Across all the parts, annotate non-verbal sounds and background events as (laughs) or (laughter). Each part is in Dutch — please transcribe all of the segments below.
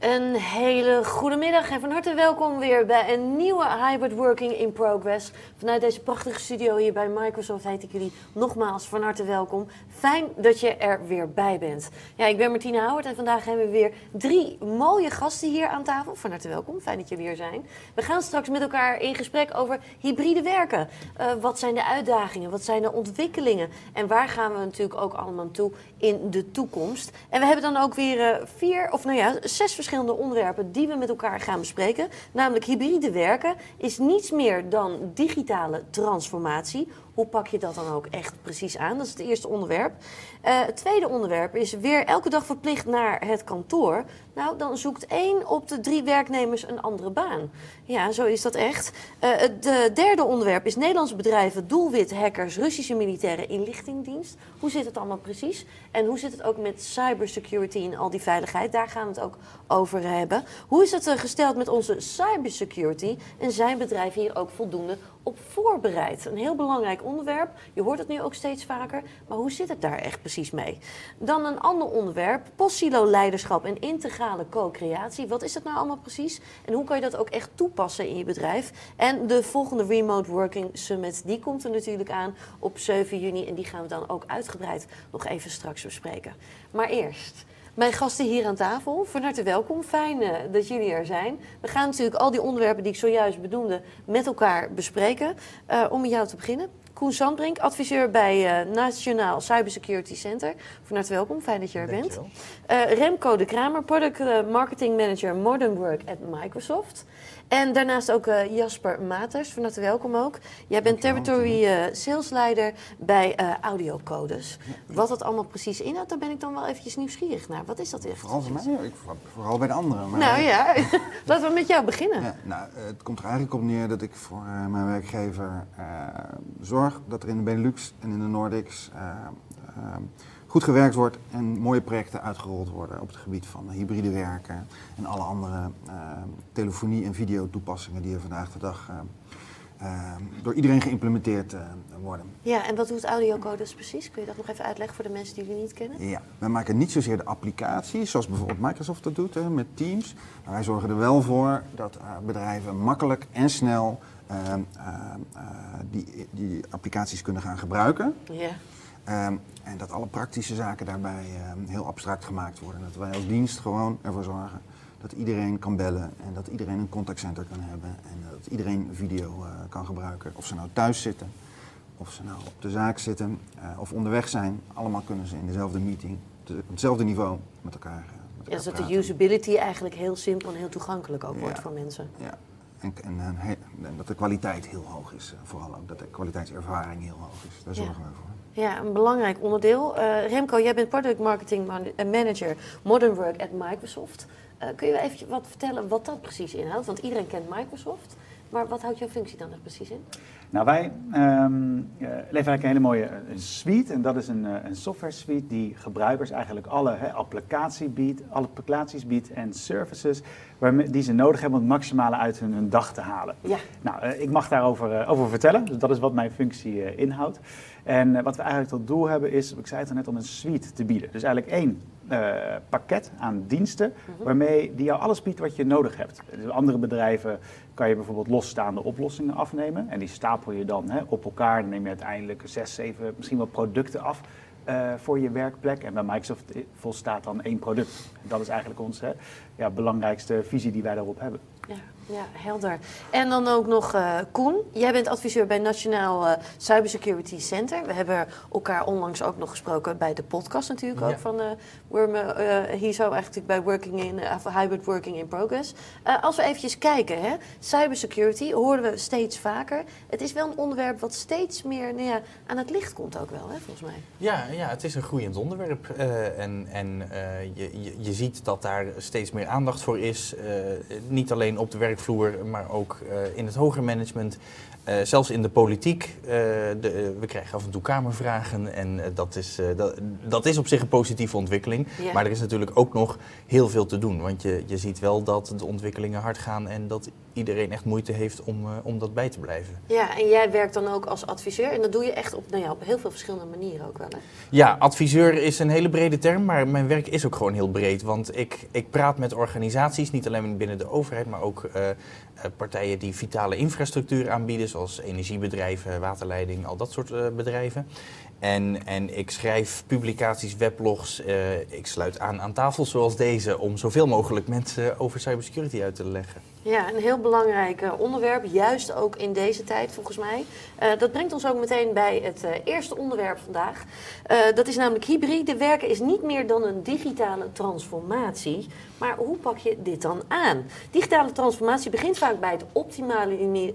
Een hele goede middag en van harte welkom weer bij een nieuwe Hybrid Working in Progress. Vanuit deze prachtige studio hier bij Microsoft heet ik jullie nogmaals van harte welkom. Fijn dat je er weer bij bent. Ja, ik ben Martine Houwert en vandaag hebben we weer drie mooie gasten hier aan tafel. Van harte welkom, fijn dat jullie hier zijn. We gaan straks met elkaar in gesprek over hybride werken. Uh, wat zijn de uitdagingen, wat zijn de ontwikkelingen en waar gaan we natuurlijk ook allemaal toe in de toekomst. En we hebben dan ook weer uh, vier, of nou ja, zes verschillende verschillende onderwerpen die we met elkaar gaan bespreken. Namelijk hybride werken is niets meer dan digitale transformatie. Hoe pak je dat dan ook echt precies aan? Dat is het eerste onderwerp. Uh, het tweede onderwerp is weer elke dag verplicht naar het kantoor. Nou, dan zoekt één op de drie werknemers een andere baan. Ja, zo is dat echt. Uh, het derde onderwerp is Nederlandse bedrijven, doelwit, hackers, Russische militaire inlichtingdienst. Hoe zit het allemaal precies? En hoe zit het ook met cybersecurity en al die veiligheid? Daar gaan we het ook over hebben. Hoe is het uh, gesteld met onze cybersecurity? En zijn bedrijven hier ook voldoende op voorbereid. Een heel belangrijk onderwerp. Je hoort het nu ook steeds vaker. Maar hoe zit het daar echt precies mee? Dan een ander onderwerp. Postsilo-leiderschap en integrale co-creatie. Wat is dat nou allemaal precies? En hoe kan je dat ook echt toepassen in je bedrijf? En de volgende Remote Working Summit, die komt er natuurlijk aan op 7 juni. En die gaan we dan ook uitgebreid nog even straks bespreken. Maar eerst... Mijn gasten hier aan tafel, van harte welkom. Fijn uh, dat jullie er zijn. We gaan natuurlijk al die onderwerpen die ik zojuist bedoelde met elkaar bespreken. Uh, om met jou te beginnen. Koen Sandbrink, adviseur bij uh, Nationaal Cybersecurity Center. Van harte welkom, fijn dat je er bent. Remco de Kramer, Product Marketing Manager Modern Work at Microsoft. En daarnaast ook uh, Jasper Maters, van harte welkom ook. Jij bent territory uh, salesleider bij uh, Audiocodes. Ja. Wat dat allemaal precies inhoudt, daar ben ik dan wel eventjes nieuwsgierig naar. Wat is dat echt? Vooral bij mij, ik, vooral bij de anderen. Maar nou ja, (laughs) laten we met jou beginnen. Ja, nou, het komt er eigenlijk op neer dat ik voor mijn werkgever zorg dat er in de Benelux en in de Nordics goed gewerkt wordt en mooie projecten uitgerold worden op het gebied van hybride werken en alle andere uh, telefonie- en videotoepassingen die er vandaag de dag uh, uh, door iedereen geïmplementeerd worden. Ja, en wat doet Audiocodes precies? Kun je dat nog even uitleggen voor de mensen die jullie niet kennen? Ja, wij maken niet zozeer de applicaties, zoals bijvoorbeeld Microsoft dat doet hè, met Teams. Maar wij zorgen er wel voor dat bedrijven makkelijk en snel die, die applicaties kunnen gaan gebruiken. Ja. Um, en dat alle praktische zaken daarbij um, heel abstract gemaakt worden. Dat wij als dienst gewoon ervoor zorgen dat iedereen kan bellen en dat iedereen een contactcenter kan hebben en dat iedereen video uh, kan gebruiken. Of ze nou thuis zitten, of ze nou op de zaak zitten uh, of onderweg zijn. Allemaal kunnen ze in dezelfde meeting, op hetzelfde niveau met elkaar. Uh, met elkaar ja, zodat de usability eigenlijk heel simpel en heel toegankelijk ook ja. wordt voor mensen. Ja, en, en, en, dat de kwaliteit heel hoog is, vooral ook. Dat de kwaliteitservaring heel hoog is. Daar zorgen ja. we voor. Ja, een belangrijk onderdeel. Uh, Remco, jij bent product marketing manager Modern Work at Microsoft. Uh, kun je even wat vertellen wat dat precies inhoudt? Want iedereen kent Microsoft. Maar wat houdt jouw functie dan er precies in? Nou, wij um, uh, leveren eigenlijk een hele mooie een suite. En dat is een, een software suite die gebruikers eigenlijk alle he, applicatie biedt, alle applicaties biedt en services waarmee, die ze nodig hebben om het maximale uit hun, hun dag te halen. Ja. Nou, uh, ik mag daarover uh, over vertellen. Dus dat is wat mijn functie inhoudt. En wat we eigenlijk tot doel hebben is, ik zei het al net, om een suite te bieden. Dus eigenlijk één uh, pakket aan diensten mm-hmm. waarmee die jou alles biedt wat je nodig hebt. Dus andere bedrijven kan je bijvoorbeeld losstaande oplossingen afnemen en die stapel je dan hè, op elkaar. Dan neem je uiteindelijk zes, zeven, misschien wel producten af. Uh, voor je werkplek. En bij Microsoft volstaat dan één product. Dat is eigenlijk onze ja, belangrijkste visie die wij daarop hebben. Ja, ja, helder. En dan ook nog uh, Koen. Jij bent adviseur bij Nationaal uh, Cybersecurity Center. We hebben elkaar onlangs ook nog gesproken bij de podcast natuurlijk ook van uh, Wormen. hier zo eigenlijk bij Working in, Hybrid Working in Progress. als we eventjes kijken, hè, cybersecurity horen we steeds vaker. Het is wel een onderwerp wat steeds meer nou ja, aan het licht komt ook wel, hè, volgens mij. Ja, ja het is een groeiend onderwerp. en en je, je, je ziet dat daar steeds meer aandacht voor is. niet alleen op de werkvloer, maar ook uh, in het hoger management. Uh, zelfs in de politiek. Uh, de, we krijgen af en toe kamervragen en dat, is, dat, dat is op zich een positieve ontwikkeling. Maar er is natuurlijk ook nog heel veel te doen. Want je, je ziet wel dat de ontwikkelingen hard gaan en dat iedereen echt moeite heeft om, om dat bij te blijven. Ja, en jij werkt dan ook als adviseur en dat doe je echt op, nou ja, op heel veel verschillende manieren ook wel. Hè? Ja, adviseur is een hele brede term, maar mijn werk is ook gewoon heel breed. Want ik, ik praat met organisaties, niet alleen binnen de overheid, maar ook partijen die vitale infrastructuur aanbieden, zoals energiebedrijven, waterleiding, al dat soort bedrijven. En, en ik schrijf publicaties, weblogs. Uh, ik sluit aan aan tafels zoals deze om zoveel mogelijk mensen over cybersecurity uit te leggen. Ja, een heel belangrijk eh, onderwerp, juist ook in deze tijd volgens mij. Uh, dat brengt ons ook meteen bij het uh, eerste onderwerp vandaag. dat is namelijk hybride werken is niet meer dan een digitale transformatie. Maar hoe pak je dit dan aan? Digitale transformatie begint vaak bij het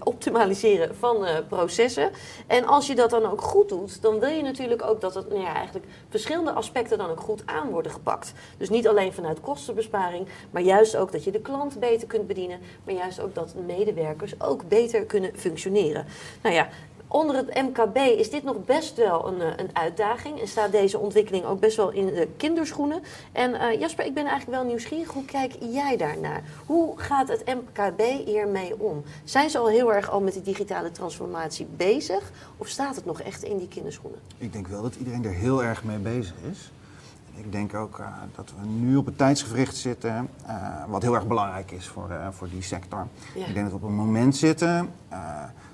optimaliseren van processen. En als je dat dan ook goed doet, dan wil je natuurlijk ook dat het, nou ja, eigenlijk verschillende aspecten dan ook goed aan worden gepakt. Dus niet alleen vanuit kostenbesparing, maar juist ook dat je de klant beter kunt bedienen maar juist ook dat medewerkers ook beter kunnen functioneren. Nou ja, onder het MKB is dit nog best wel een, eh, een uitdaging en staat deze ontwikkeling ook best wel in de kinderschoenen. En uh, Jasper, ik ben eigenlijk wel nieuwsgierig. Hoe kijk jij daarnaar? Hoe gaat het MKB hiermee om? Zijn ze al heel erg al met die digitale transformatie bezig? Of staat het nog echt in die kinderschoenen? Ik denk wel dat iedereen er heel erg mee bezig is. Ik denk ook uh, dat we nu op het tijdsgevricht zitten, uh, wat heel erg belangrijk is voor, uh, voor die sector. Ja. Ik denk dat we op een moment zitten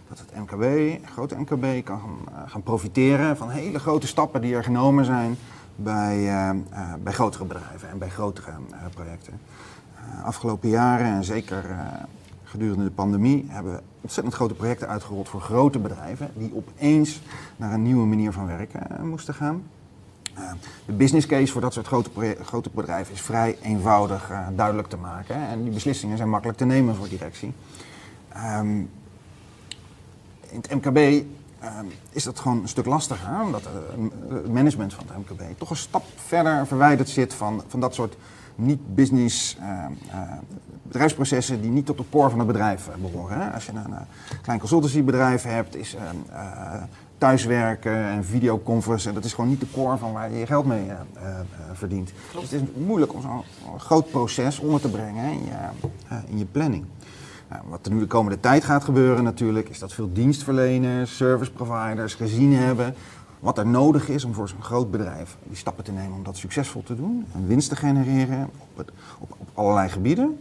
dat het MKB, grote MKB, kan gaan, gaan, profiteren van hele grote stappen die er genomen zijn bij, bij grotere bedrijven en bij grotere projecten. afgelopen jaren en zeker gedurende de pandemie hebben we ontzettend grote projecten uitgerold voor grote bedrijven die opeens naar een nieuwe manier van werken moesten gaan. Eh, de business case voor dat soort grote, grote bedrijven is vrij eenvoudig uh, duidelijk te maken. En die beslissingen zijn makkelijk te nemen voor directie. Um, in het MKB um, is dat gewoon een stuk lastiger, omdat uh, het management van het MKB toch een stap verder verwijderd zit van, van dat soort niet-business bedrijfsprocessen die niet tot de poor van het bedrijf behoren. Hè? Als je een klein consultancybedrijf hebt, is thuiswerken en videoconference. En dat is gewoon niet de core van waar je je geld mee uh, uh, verdient. Dus het is moeilijk om zo'n groot proces onder te brengen in je, in je planning. Nou, wat er nu de komende tijd gaat gebeuren natuurlijk, is dat veel dienstverleners, service providers gezien hebben wat er nodig is om voor zo'n groot bedrijf die stappen te nemen om dat succesvol te doen en winst te genereren op, het, op, op allerlei gebieden.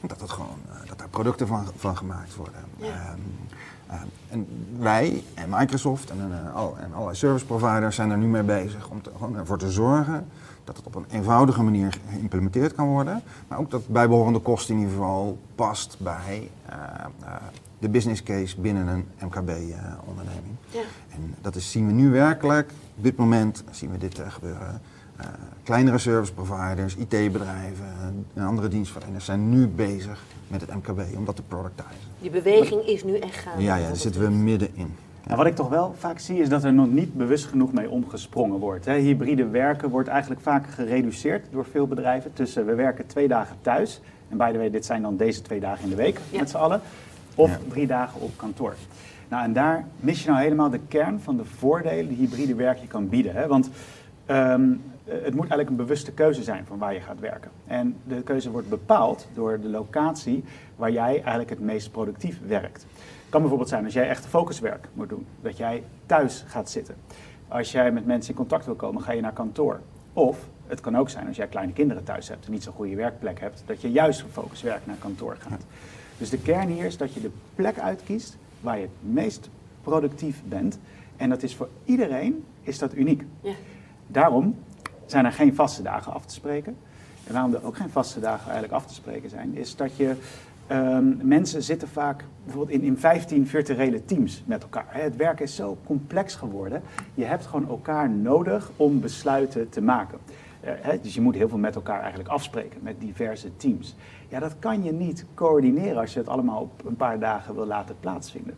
En dat, dat, gewoon, dat daar producten van, van gemaakt worden. Ja. Um, uh, en wij en Microsoft en, al, en allerlei service providers zijn er nu mee bezig om te, gewoon ervoor te zorgen dat het op een eenvoudige manier geïmplementeerd kan worden. Maar ook dat bijbehorende kostenniveau past bij uh, de business case binnen een MKB-onderneming. Ja. En dat is, zien we nu werkelijk. Op dit moment zien we dit gebeuren. Kleinere service providers, IT-bedrijven en andere dienstverleners zijn nu bezig met het MKB om dat te productizen. Die beweging is nu echt gaande. Ja, ja daar zitten we middenin. Ja. wat ik toch wel vaak zie is dat er nog niet bewust genoeg mee omgesprongen wordt. Hè. Hybride werken wordt eigenlijk vaak gereduceerd door veel bedrijven tussen we werken twee dagen thuis. En by the way, dit zijn dan deze twee dagen in de week ja. met z'n allen. Of drie dagen op kantoor. Nou, en daar mis je nou helemaal de kern van de voordelen die hybride werk je kan bieden. Hè. Want um, het moet eigenlijk een bewuste keuze zijn van waar je gaat werken. En de keuze wordt bepaald door de locatie waar jij eigenlijk het meest productief werkt. Het kan bijvoorbeeld zijn als jij echt focuswerk moet doen, dat jij thuis gaat zitten. Als jij met mensen in contact wil komen, ga je naar kantoor. Of het kan ook zijn als jij kleine kinderen thuis hebt en niet zo'n goede werkplek hebt, dat je juist voor focuswerk naar kantoor gaat. Dus de kern hier is dat je de plek uitkiest waar je het meest productief bent. En dat is voor iedereen is dat uniek. Ja. Daarom zijn er geen vaste dagen af te spreken. En waarom er ook geen vaste dagen eigenlijk af te spreken zijn, is dat je um, mensen zitten vaak bijvoorbeeld in, in 15 virtuele teams met elkaar. Het werk is zo complex geworden. Je hebt gewoon elkaar nodig om besluiten te maken. Uh, dus je moet heel veel met elkaar eigenlijk afspreken, met diverse teams. Ja, dat kan je niet coördineren als je het allemaal op een paar dagen wil laten plaatsvinden.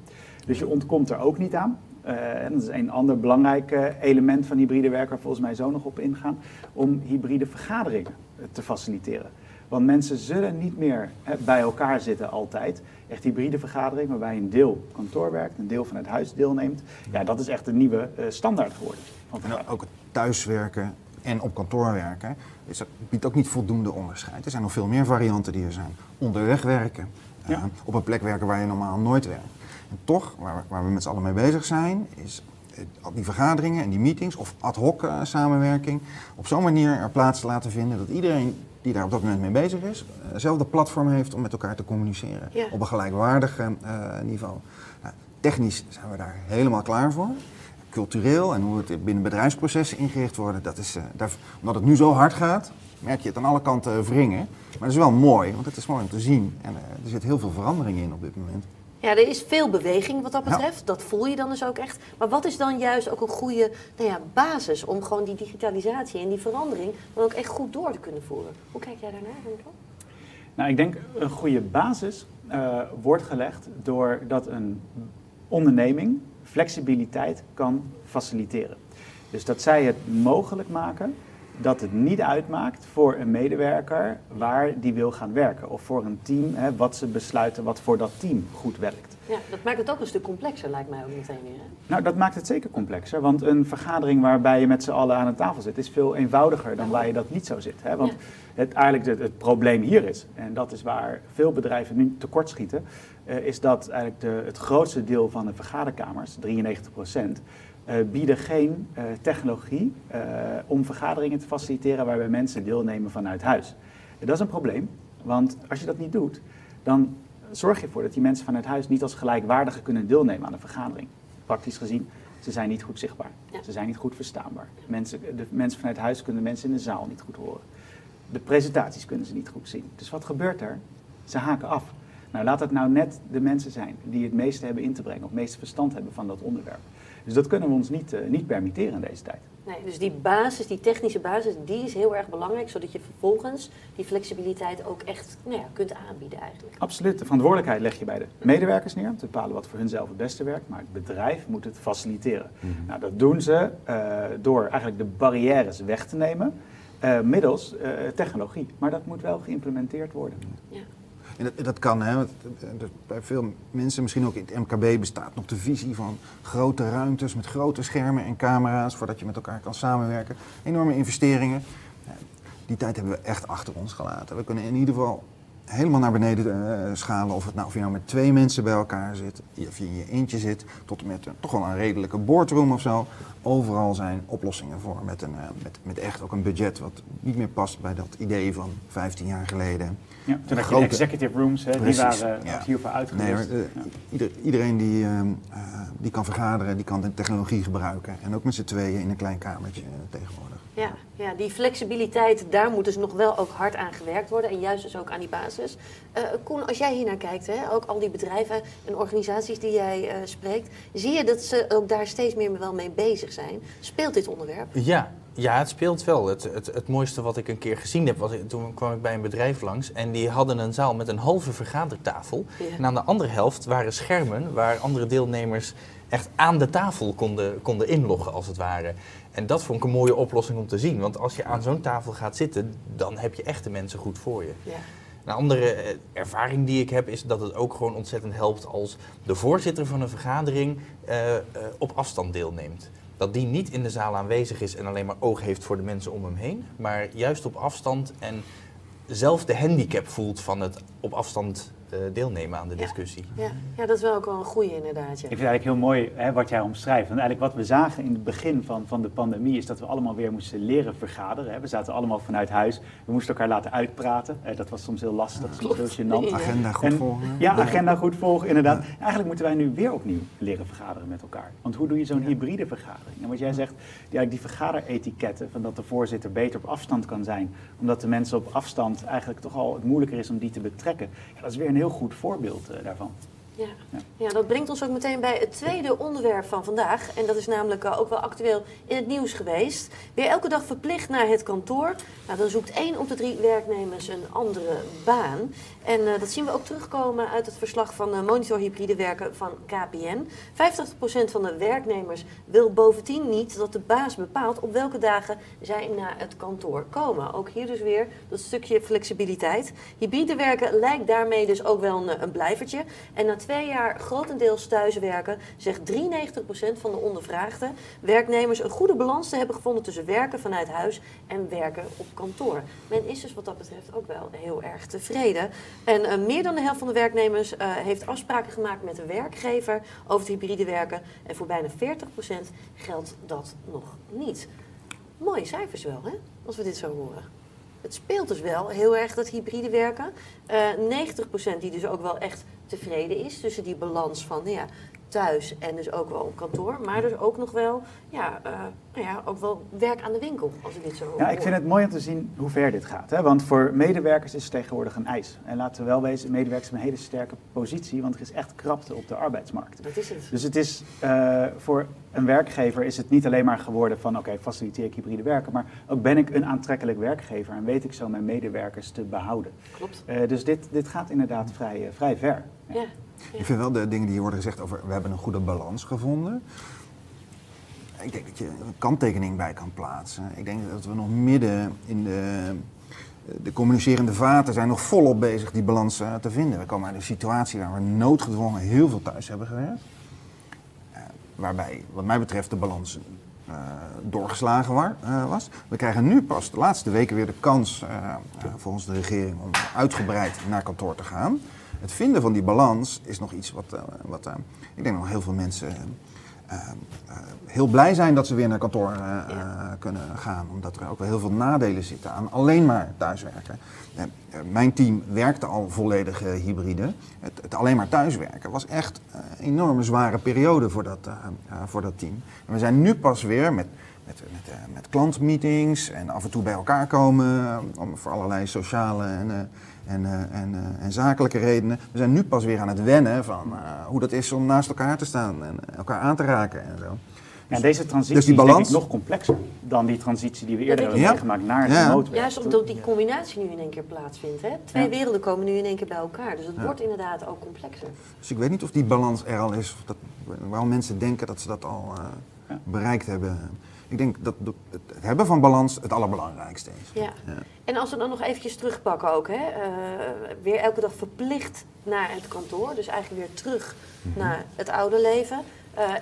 Dus je ontkomt er ook niet aan. Uh, en dat is een ander belangrijk element van hybride werk waar volgens mij zo nog op ingaan, om hybride vergaderingen te faciliteren. Want mensen zullen niet meer bij elkaar zitten altijd. Echt hybride vergadering waarbij een deel kantoor werkt, een deel vanuit huis deelneemt. Ja, dat is echt een nieuwe uh, standaard geworden. En ook het thuiswerken en op kantoor werken is, biedt ook niet voldoende onderscheid. Er zijn nog veel meer varianten die er zijn. Onderweg werken, op een plek werken waar je normaal nooit werkt. En toch, waar, waar we met z'n allen mee bezig zijn, is die vergaderingen en die meetings of ad hoc samenwerking op zo'n manier plaats te laten vinden dat iedereen die daar op dat moment mee bezig is, hetzelfde platform heeft om met elkaar te communiceren op een gelijkwaardig niveau. Nou, technisch zijn we daar helemaal klaar voor cultureel en hoe het binnen bedrijfsprocessen ingericht worden, dat is, daar, omdat het nu zo hard gaat, merk je het aan alle kanten wringen. Maar dat is wel mooi, want het is mooi om te zien. En er zit heel veel verandering in op dit moment. Ja, er is veel beweging wat dat betreft. Dat voel je dan dus ook echt. Maar wat is dan juist ook een goede nou ja, basis om gewoon die digitalisatie en die verandering dan ook echt goed door te kunnen voeren? Hoe kijk jij daarnaar, Henko? Nou, ik denk een goede basis uh, wordt gelegd doordat een onderneming flexibiliteit kan faciliteren. Dus dat zij het mogelijk maken dat het niet uitmaakt voor een medewerker waar die wil gaan werken. Of voor een team, hè, wat ze besluiten wat voor dat team goed werkt. Ja, dat maakt het ook een stuk complexer, lijkt mij ook meteen weer. Hè? Nou, dat maakt het zeker complexer. Want een vergadering waarbij je met z'n allen aan een tafel zit, is veel eenvoudiger dan waar je dat niet zo zit. Hè? Want het, eigenlijk het, het, probleem hier is, en dat is waar veel bedrijven nu tekortschieten, uh, is dat eigenlijk de, het grootste deel van de vergaderkamers, 93 procent, bieden geen uh, technologie om vergaderingen te faciliteren waarbij mensen deelnemen vanuit huis. En dat is een probleem, want als je dat niet doet, dan zorg je ervoor dat die mensen vanuit huis niet als gelijkwaardige kunnen deelnemen aan een vergadering. Praktisch gezien, ze zijn niet goed zichtbaar. Ze zijn niet goed verstaanbaar. Mensen, de mensen vanuit huis kunnen mensen in de zaal niet goed horen. De presentaties kunnen ze niet goed zien. Dus wat gebeurt er? Ze haken af. Nou, laat het nou net de mensen zijn die het meeste hebben in te brengen, of het meeste verstand hebben van dat onderwerp. Dus dat kunnen we ons niet, uh, niet permitteren in deze tijd. Nee, dus die basis, die technische basis, die is heel erg belangrijk, zodat je vervolgens die flexibiliteit ook echt nou ja, kunt aanbieden eigenlijk. Absoluut, de verantwoordelijkheid leg je bij de medewerkers neer, om te bepalen wat voor hunzelf het beste werkt, maar het bedrijf moet het faciliteren. Mhm. Nou, dat doen ze uh, door eigenlijk de barrières weg te nemen, uh, middels technologie. Maar dat moet wel geïmplementeerd worden. Ja. En dat, dat kan, hè. bij veel mensen, misschien ook in het MKB, bestaat nog de visie van grote ruimtes met grote schermen en camera's, voordat je met elkaar kan samenwerken. Enorme investeringen. Die tijd hebben we echt achter ons gelaten. We kunnen in ieder geval helemaal naar beneden uh, schalen. Of, het nou, of je nou met twee mensen bij elkaar zit, of je in je eentje zit, tot en met een, toch wel een redelijke boardroom of zo. Overal zijn oplossingen voor. Met, een, met, met echt ook een budget wat niet meer past bij dat idee van 15 jaar geleden. Ja, toen had je de executive rooms, hè, die waren ja. hiervoor uitgerust. Nee, uh, ieder, iedereen die, uh, die kan vergaderen, die kan de technologie gebruiken. En ook met z'n tweeën in een klein kamertje tegenwoordig. Ja, ja, die flexibiliteit, daar moet dus nog wel ook hard aan gewerkt worden. En juist dus ook aan die basis. Uh, Koen, als jij hier naar kijkt, hè, ook al die bedrijven en organisaties die jij uh, spreekt, zie je dat ze ook daar steeds meer wel mee bezig zijn? Speelt dit onderwerp? Ja, ja, het speelt wel. Het, het, het mooiste wat ik een keer gezien heb, was, toen kwam ik bij een bedrijf langs en die hadden een zaal met een halve vergadertafel. Ja. En aan de andere helft waren schermen waar andere deelnemers echt aan de tafel konden, konden inloggen, als het ware. En dat vond ik een mooie oplossing om te zien. Want als je aan zo'n tafel gaat zitten, dan heb je echt de mensen goed voor je. Ja. Een andere eh, ervaring die ik heb is dat het ook gewoon ontzettend helpt als de voorzitter van een vergadering uh, uh, op afstand deelneemt. Dat die niet in de zaal aanwezig is en alleen maar oog heeft voor de mensen om hem heen, maar juist op afstand en zelf de handicap voelt van het op afstand deelnemen aan de discussie. Ja. ja, dat is wel ook wel een goede inderdaad. Ja. Ik vind het eigenlijk heel mooi hè, wat jij omschrijft. Want eigenlijk wat we zagen in het begin van, van de pandemie is dat we allemaal weer moesten leren vergaderen. Hè. We zaten allemaal vanuit huis. We moesten elkaar laten uitpraten. Eh, dat was soms heel lastig, ja, soms heel gênant. Agenda goed volgen. Ja, agenda goed volgen, inderdaad. Eigenlijk moeten wij nu weer opnieuw leren vergaderen met elkaar. Want hoe doe je zo'n hybride vergadering? En wat jij zegt, die, die vergaderetiketten, van dat de voorzitter beter op afstand kan zijn, omdat de mensen op afstand eigenlijk toch al het moeilijker is om die te betrekken. Ja, dat is weer een heel goed voorbeeld uh, daarvan. Ja. ja. dat brengt ons ook meteen bij het tweede onderwerp van vandaag. En dat is namelijk uh, ook wel actueel in het nieuws geweest. Weer elke dag verplicht naar het kantoor. Nou, dan zoekt één op de drie werknemers een andere baan. En uh, dat zien we ook terugkomen uit het verslag van uh, Monitor Hybride Werken van KPN. 50% van de werknemers wil bovendien niet dat de baas bepaalt op welke dagen zij naar het kantoor komen. Ook hier dus weer dat stukje flexibiliteit. Hybride werken lijkt daarmee dus ook wel een, een blijvertje. En na twee jaar grotendeels thuiswerken, zegt 93% van de ondervraagde werknemers een goede balans te hebben gevonden tussen werken vanuit huis en werken op kantoor. Men is dus wat dat betreft ook wel heel erg tevreden. En uh, meer dan de helft van de werknemers uh, heeft afspraken gemaakt met de werkgever over het hybride werken. En voor bijna 40% geldt dat nog niet. Mooie cijfers wel, hè? Als we dit zo horen. Het speelt dus wel heel erg dat hybride werken. Uh, 90% die dus ook wel echt tevreden is tussen die balans van ja, thuis en dus ook wel op kantoor. Maar dus ook nog wel, ja, uh, nou ja, ook wel werk aan de winkel, als ik dit zo Ja, ik vind het mooi om te zien hoe ver dit gaat. Hè? Want voor medewerkers is het tegenwoordig een eis. En laten we wel wezen, medewerkers hebben een hele sterke positie, want er is echt krapte op de arbeidsmarkt. Dat is het. Dus het is, uh, voor een werkgever is het niet alleen maar geworden van, oké, okay, faciliteer ik hybride werken, maar ook ben ik een aantrekkelijk werkgever en weet ik zo mijn medewerkers te behouden. Klopt. Uh, dus dit, dit gaat inderdaad vrij, vrij ver. Ja. Ik vind wel de dingen die hier worden gezegd over we hebben een goede balans gevonden. Ik denk dat je een kanttekening bij kan plaatsen. Ik denk dat we nog midden in de, de communicerende vaten zijn nog volop bezig die balans te vinden. We komen uit een situatie waar we noodgedwongen heel veel thuis hebben gewerkt. Waarbij, wat mij betreft, de balans uh, doorgeslagen war, uh, was. We krijgen nu pas de laatste weken weer de kans, uh, volgens de regering, om uitgebreid naar kantoor te gaan het vinden van die balans is nog iets wat, wat ik denk nog heel veel mensen heel blij zijn dat ze weer naar kantoor ja. kunnen gaan. Omdat er ook wel heel veel nadelen zitten aan alleen maar thuiswerken. mijn team werkte al volledig hybride. Het, het, alleen maar thuiswerken was echt een enorme zware periode voor dat, voor dat team. En we zijn nu pas weer met met, met, met klantmeetings en af en toe bij elkaar komen om voor allerlei sociale en, en, uh, en, uh, en, zakelijke redenen. We zijn nu pas weer aan het wennen van uh, hoe dat is om naast elkaar te staan en elkaar aan te raken en zo. En deze transitie dus die balans... is nog complexer dan die transitie die we eerder hebben ja. meegemaakt naar het ja. Juist omdat die combinatie nu in één keer plaatsvindt. Hè? Twee ja. werelden komen nu in één keer bij elkaar. Dus het wordt inderdaad ook complexer. Dus ik weet niet of die balans er al is. Of dat, waarom mensen denken dat ze dat al bereikt hebben. Ik denk dat het hebben van balans het allerbelangrijkste is. Ja. ja. En als we dan nog eventjes terugpakken ook, hè? Uh, weer elke dag verplicht naar het kantoor. Dus eigenlijk weer terug mm -hmm. naar het oude leven.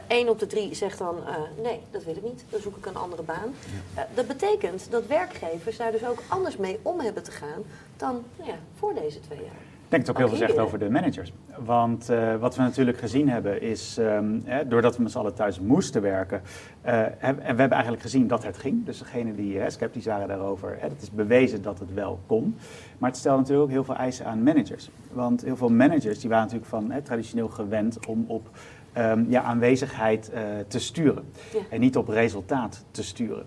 Eén uh, op de drie zegt dan, uh, nee, dat wil ik niet, dan zoek ik een andere baan. Ja. Uh, dat betekent dat werkgevers daar dus ook anders mee om hebben te gaan dan nou ja, voor deze twee jaar. Ik denk het ook heel veel zegt over de managers. Want uh, wat we natuurlijk gezien hebben is, um, hè, doordat we met z'n allen thuis moesten werken, uh, en we hebben eigenlijk gezien dat het ging. Dus degenen die hè, sceptisch waren daarover, hè, het is bewezen dat het wel kon. Maar het stelt natuurlijk ook heel veel eisen aan managers. Want heel veel managers die waren natuurlijk van hè, traditioneel gewend om op um, ja, aanwezigheid uh, te sturen. Ja. En niet op resultaat te sturen.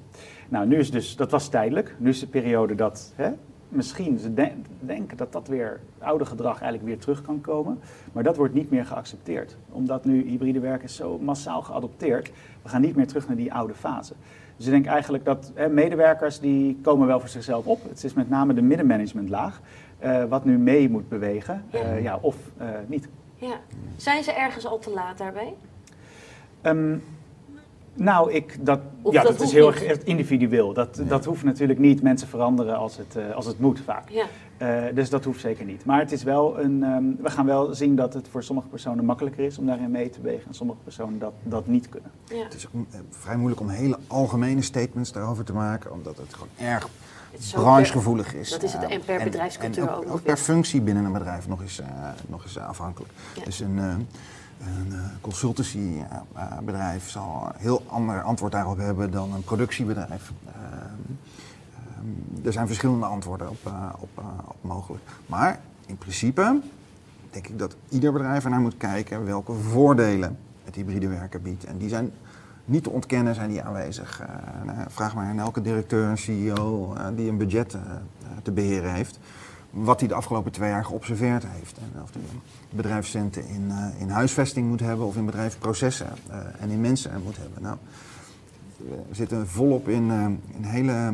Nou, nu is dus, dat was tijdelijk. Nu is de periode dat hè, misschien ze de denken dat dat weer oude gedrag eigenlijk weer terug kan komen. Maar dat wordt niet meer geaccepteerd. Omdat nu hybride werken is zo massaal geadopteerd. We gaan niet meer terug naar die oude fase. Dus ik denk eigenlijk dat hè, medewerkers die komen wel voor zichzelf op. Het is met name de middenmanagementlaag uh, wat nu mee moet bewegen. Ja. Uh, ja of uh, niet. Ja. Zijn ze ergens al te laat daarbij? Um, nou, ik, dat, ja, dat, dat is heel erg individueel. Dat, ja. dat hoeft natuurlijk niet. Mensen veranderen als het, uh, als het moet vaak. Ja. Uh, dus dat hoeft zeker niet. Maar het is wel een, um, we gaan wel zien dat het voor sommige personen makkelijker is om daarin mee te bewegen. En sommige personen dat, dat niet kunnen. Ja. Het is ook uh, vrij moeilijk om hele algemene statements daarover te maken. Omdat het gewoon erg branchegevoelig is. Dat is het en per bedrijfscultuur en, en ook, ook, ook per functie binnen een bedrijf nog eens, nog eens afhankelijk. Dus een een uh, consultancybedrijf zal een heel ander antwoord daarop hebben dan een productiebedrijf. Uh, uh, er zijn verschillende antwoorden op, op, op, mogelijk. Maar in principe denk ik dat ieder bedrijf ernaar moet kijken welke voordelen het hybride werken biedt. En die zijn niet te ontkennen, zijn die aanwezig. Nou, vraag maar aan elke directeur en CEO die een budget te beheren heeft wat hij de afgelopen twee jaar geobserveerd heeft. En of hij bedrijfscenten in, uh, in huisvesting moet hebben of in bedrijfsprocessen uh, en in mensen moet hebben. Nou, we zitten volop in, uh, in hele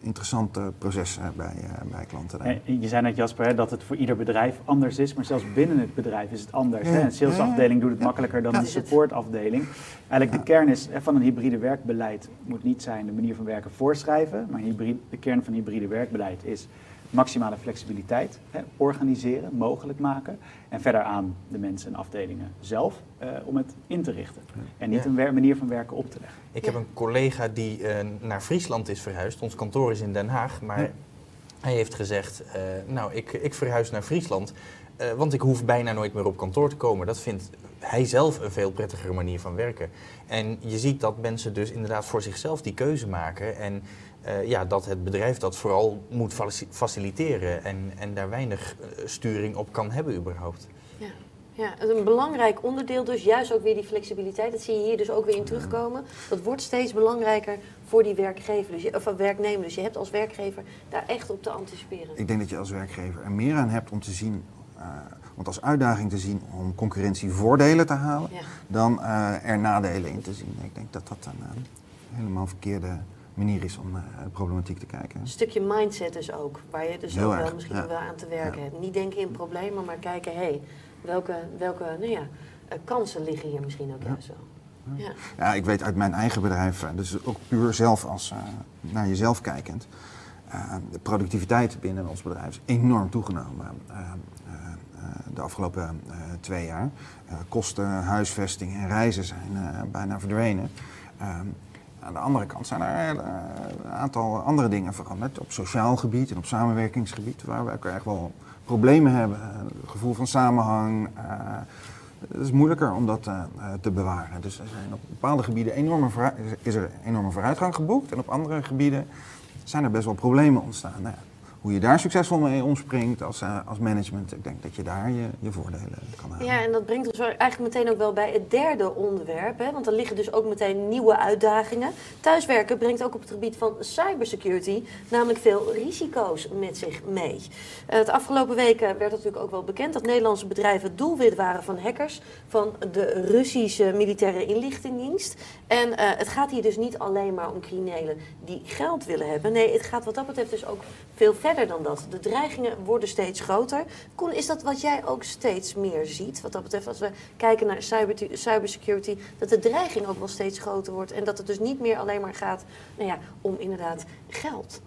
interessante processen bij, bij klanten. En je zei net Jasper hè, dat het voor ieder bedrijf anders is, maar zelfs binnen het bedrijf is het anders. Ja. Hè? Een salesafdeling doet het ja. makkelijker dan ja. een supportafdeling. Eigenlijk de kern is, van een hybride werkbeleid moet niet zijn de manier van werken voorschrijven, maar hybride, de kern van hybride werkbeleid is maximale flexibiliteit hè, organiseren, mogelijk maken. En verder aan de mensen en afdelingen zelf uh, om het in te richten. En niet ja. een manier van werken op te leggen. Ik heb een collega die uh, naar Friesland is verhuisd. Ons kantoor is in Den Haag. Maar ja. hij heeft gezegd, uh, nou, ik, ik verhuis naar Friesland. want ik hoef bijna nooit meer op kantoor te komen. Dat vindt hij zelf een veel prettigere manier van werken. En je ziet dat mensen dus inderdaad voor zichzelf die keuze maken. En uh, ja, dat het bedrijf dat vooral moet faciliteren en, en daar weinig uh, sturing op kan hebben überhaupt. Ja. Ja, een belangrijk onderdeel dus, juist ook weer die flexibiliteit. Dat zie je hier dus ook weer in terugkomen. Dat wordt steeds belangrijker voor die werkgever, dus je, of werknemer. Dus je hebt als werkgever daar echt op te anticiperen. Ik denk dat je als werkgever er meer aan hebt om te zien, uh, want als uitdaging te zien om concurrentievoordelen te halen, ja. dan er nadelen in te zien. Ik denk dat dat een helemaal verkeerde manier is om naar de problematiek te kijken. Een stukje mindset dus ook, waar je dus Heel ook erg, wel misschien ja. wel aan te werken hebt. Niet denken in problemen, maar kijken, hé, hey, welke, welke nou ja, kansen liggen hier misschien ook juist wel. Ja. ja, ik weet uit mijn eigen bedrijf, dus ook puur zelf als uh, naar jezelf kijkend, uh, de productiviteit binnen ons bedrijf is enorm toegenomen uh, de afgelopen twee jaar. kosten, huisvesting en reizen zijn bijna verdwenen. Aan de andere kant zijn er een aantal andere dingen veranderd. Op sociaal gebied en op samenwerkingsgebied, waar we ook echt wel problemen hebben. Het gevoel van samenhang. Uh, het is moeilijker om dat uh, te bewaren. Dus er zijn op bepaalde gebieden enorme is er enorme vooruitgang geboekt. En op andere gebieden zijn er best wel problemen ontstaan. Nou ja, hoe je daar succesvol mee omspringt als, uh, als management, ik denk dat je daar je, je voordelen kan halen. Ja, en dat brengt ons eigenlijk meteen ook wel bij het derde onderwerp. Hè? Want er liggen dus ook meteen nieuwe uitdagingen. Thuiswerken brengt ook op het gebied van cybersecurity namelijk veel risico's met zich mee. Uh, het afgelopen weken werd natuurlijk ook wel bekend dat Nederlandse bedrijven doelwit waren van hackers van de Russische militaire inlichtingendienst. En uh, het gaat hier dus niet alleen maar om criminelen die geld willen hebben. Nee, het gaat wat dat betreft dus ook veel verder verder dan dat. De dreigingen worden steeds groter. Koen, is dat wat jij ook steeds meer ziet? Wat dat betreft, als we kijken naar cyber, cybersecurity, dat de dreiging ook wel steeds groter wordt. En dat het dus niet meer alleen maar gaat nou ja, om inderdaad geld.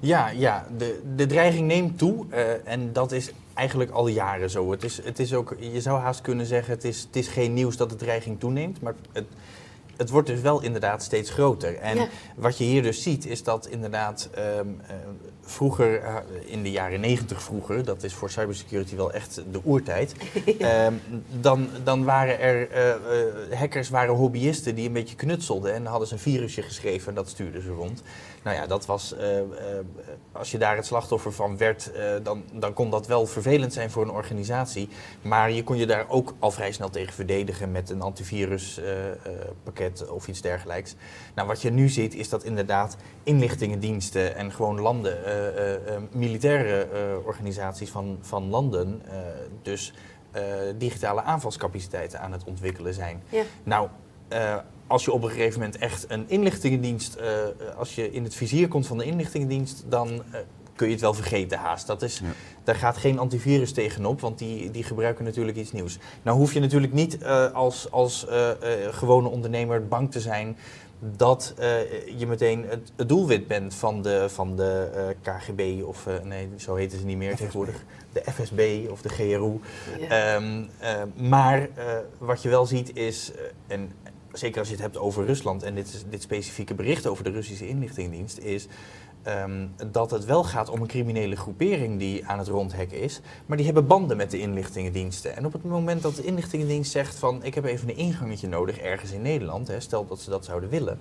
Ja, ja de, de dreiging neemt toe. Uh, en dat is eigenlijk al jaren zo. Het is, het is ook, je zou haast kunnen zeggen, het is, het is geen nieuws dat de dreiging toeneemt. Maar het, het wordt dus wel inderdaad steeds groter. En ja. wat je hier dus ziet, is dat inderdaad um, uh, vroeger, uh, in de jaren negentig vroeger, dat is voor cybersecurity wel echt de oertijd, ja. (laughs) um, dan, dan waren er uh, hackers, waren hobbyisten die een beetje knutselden en hadden ze een virusje geschreven en dat stuurden ze rond. Nou ja, dat was, als je daar het slachtoffer van werd, dan, dan kon dat wel vervelend zijn voor een organisatie. Maar je kon je daar ook al vrij snel tegen verdedigen met een antiviruspakket of iets dergelijks. Nou, wat je nu ziet is dat inderdaad inlichtingendiensten en gewoon landen, militaire organisaties van, van landen, dus digitale aanvalscapaciteiten aan het ontwikkelen zijn. Ja. Nou, als je op een gegeven moment echt een inlichtingendienst, als je in het vizier komt van de inlichtingendienst, dan kun je het wel vergeten haast. Dat is, ja. Daar gaat geen antivirus tegenop, want die, die gebruiken natuurlijk iets nieuws. Nou hoef je natuurlijk niet uh, als, als uh, uh, gewone ondernemer bang te zijn dat je meteen het, het, doelwit bent van de, van de KGB of nee, zo heten ze niet meer FSB. tegenwoordig. De FSB of de GRU. Ja. Um, maar wat je wel ziet is, en zeker als je het hebt over Rusland en dit, dit specifieke bericht over de Russische inlichtingendienst, is um, dat het wel gaat om een criminele groepering die aan het rondhekken is. Maar die hebben banden met de inlichtingendiensten. En op het moment dat de inlichtingendienst zegt van ik heb even een ingangetje nodig ergens in Nederland, hè, stel dat ze dat zouden willen.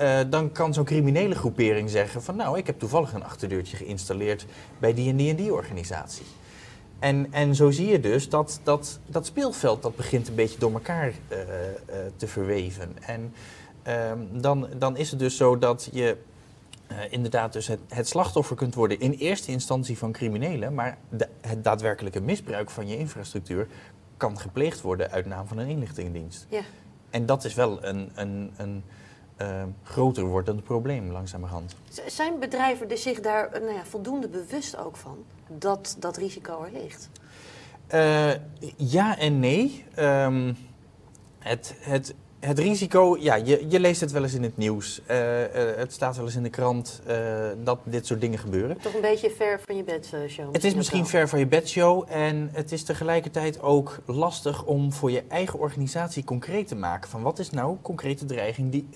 Uh, dan kan zo'n criminele groepering zeggen van nou, ik heb toevallig een achterdeurtje geïnstalleerd bij die en die en die organisatie. En, en zo zie je dus dat, dat dat speelveld dat begint een beetje door elkaar uh, uh, te verweven. En uh, dan, dan is het dus zo dat je uh, inderdaad dus het, het, slachtoffer kunt worden in eerste instantie van criminelen, maar de, het daadwerkelijke misbruik van je infrastructuur kan gepleegd worden uit naam van een inlichtingendienst. Ja. En dat is wel een, een, een uh, groter wordend probleem langzamerhand. Zijn bedrijven zich daar nou ja, voldoende bewust ook van dat dat risico er ligt? Uh, ja en nee. Um, het, het Het risico, ja, je, je leest het wel eens in het nieuws. Uh, uh, het staat wel eens in de krant uh, dat dit soort dingen gebeuren. Toch een beetje ver van je bedshow. Het is misschien ver van je bedshow en het is tegelijkertijd ook lastig om voor je eigen organisatie concreet te maken. Van wat is nou concrete dreiging die,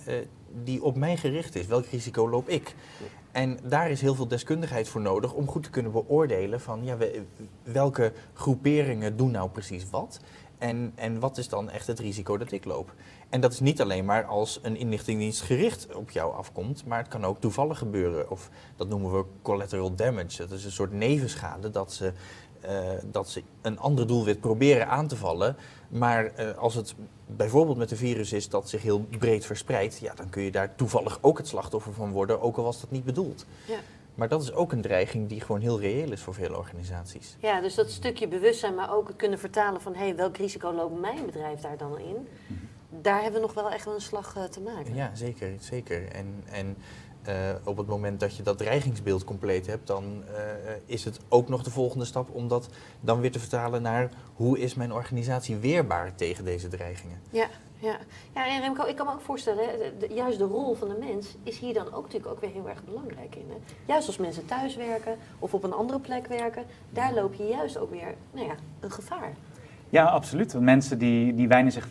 die op mij gericht is? Welk risico loop ik? En daar is heel veel deskundigheid voor nodig om goed te kunnen beoordelen van ja, welke groeperingen doen nou precies wat. En, en wat is dan echt het risico dat ik loop? En dat is niet alleen maar als een inlichtingendienst gericht op jou afkomt, maar het kan ook toevallig gebeuren. Of dat noemen we collateral damage. Dat is een soort nevenschade dat ze, uh, dat ze een ander doelwit proberen aan te vallen. Maar uh, als het bijvoorbeeld met een virus is dat zich heel breed verspreidt, ja, dan kun je daar toevallig ook het slachtoffer van worden, ook al was dat niet bedoeld. Ja. Maar dat is ook een dreiging die gewoon heel reëel is voor veel organisaties. Ja, dus dat stukje bewustzijn, maar ook het kunnen vertalen van hé, hey, welk risico loopt mijn bedrijf daar dan in? Daar hebben we nog wel echt wel een slag uh, te maken. Ja, zeker. zeker. En, en uh, op het moment dat je dat dreigingsbeeld compleet hebt, dan uh, is het ook nog de volgende stap om dat dan weer te vertalen naar hoe is mijn organisatie weerbaar tegen deze dreigingen. Ja, ja. ja en Remco, ik kan me ook voorstellen, de, juist de rol van de mens is hier dan ook natuurlijk ook weer heel erg belangrijk in. Hè? Juist als mensen thuis werken of op een andere plek werken, daar loop je juist ook weer nou ja, een gevaar. Ja, absoluut. Want mensen die, die wijnen zich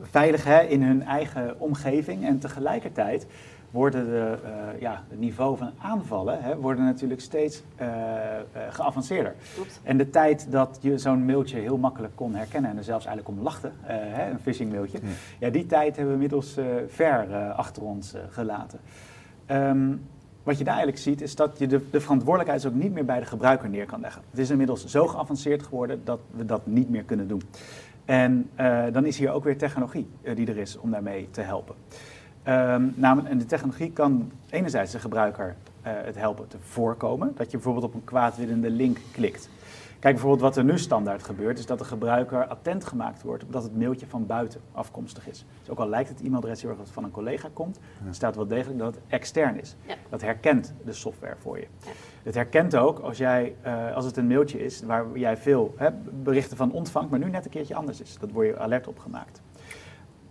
veilig hè, in hun eigen omgeving en tegelijkertijd worden de, uh, ja, het niveau van aanvallen hè, worden natuurlijk steeds uh, uh, geavanceerder. Klopt. En de tijd dat je zo'n mailtje heel makkelijk kon herkennen en er zelfs eigenlijk om lachte, hè, een phishing mailtje, ja. ja. die tijd hebben we inmiddels ver achter ons gelaten. Um, wat je daar eigenlijk ziet, is dat je de, de verantwoordelijkheid ook niet meer bij de gebruiker neer kan leggen. Het is inmiddels zo geavanceerd geworden dat we dat niet meer kunnen doen. En dan is hier ook weer technologie die er is om daarmee te helpen. Um, namelijk, en de technologie kan enerzijds de gebruiker uh, het helpen te voorkomen. Dat je bijvoorbeeld op een kwaadwillende link klikt. Kijk bijvoorbeeld wat er nu standaard gebeurt, is dat de gebruiker attent gemaakt wordt op dat het mailtje van buiten afkomstig is. Dus ook al lijkt het e-mailadres heel erg dat het van een collega komt, ja. staat wel degelijk dat het extern is. Ja. Dat herkent de software voor je. Ja. Het herkent ook als, jij, uh, als het een mailtje is waar jij veel hè, berichten van ontvangt, maar nu net een keertje anders is. Dat word je alert op gemaakt.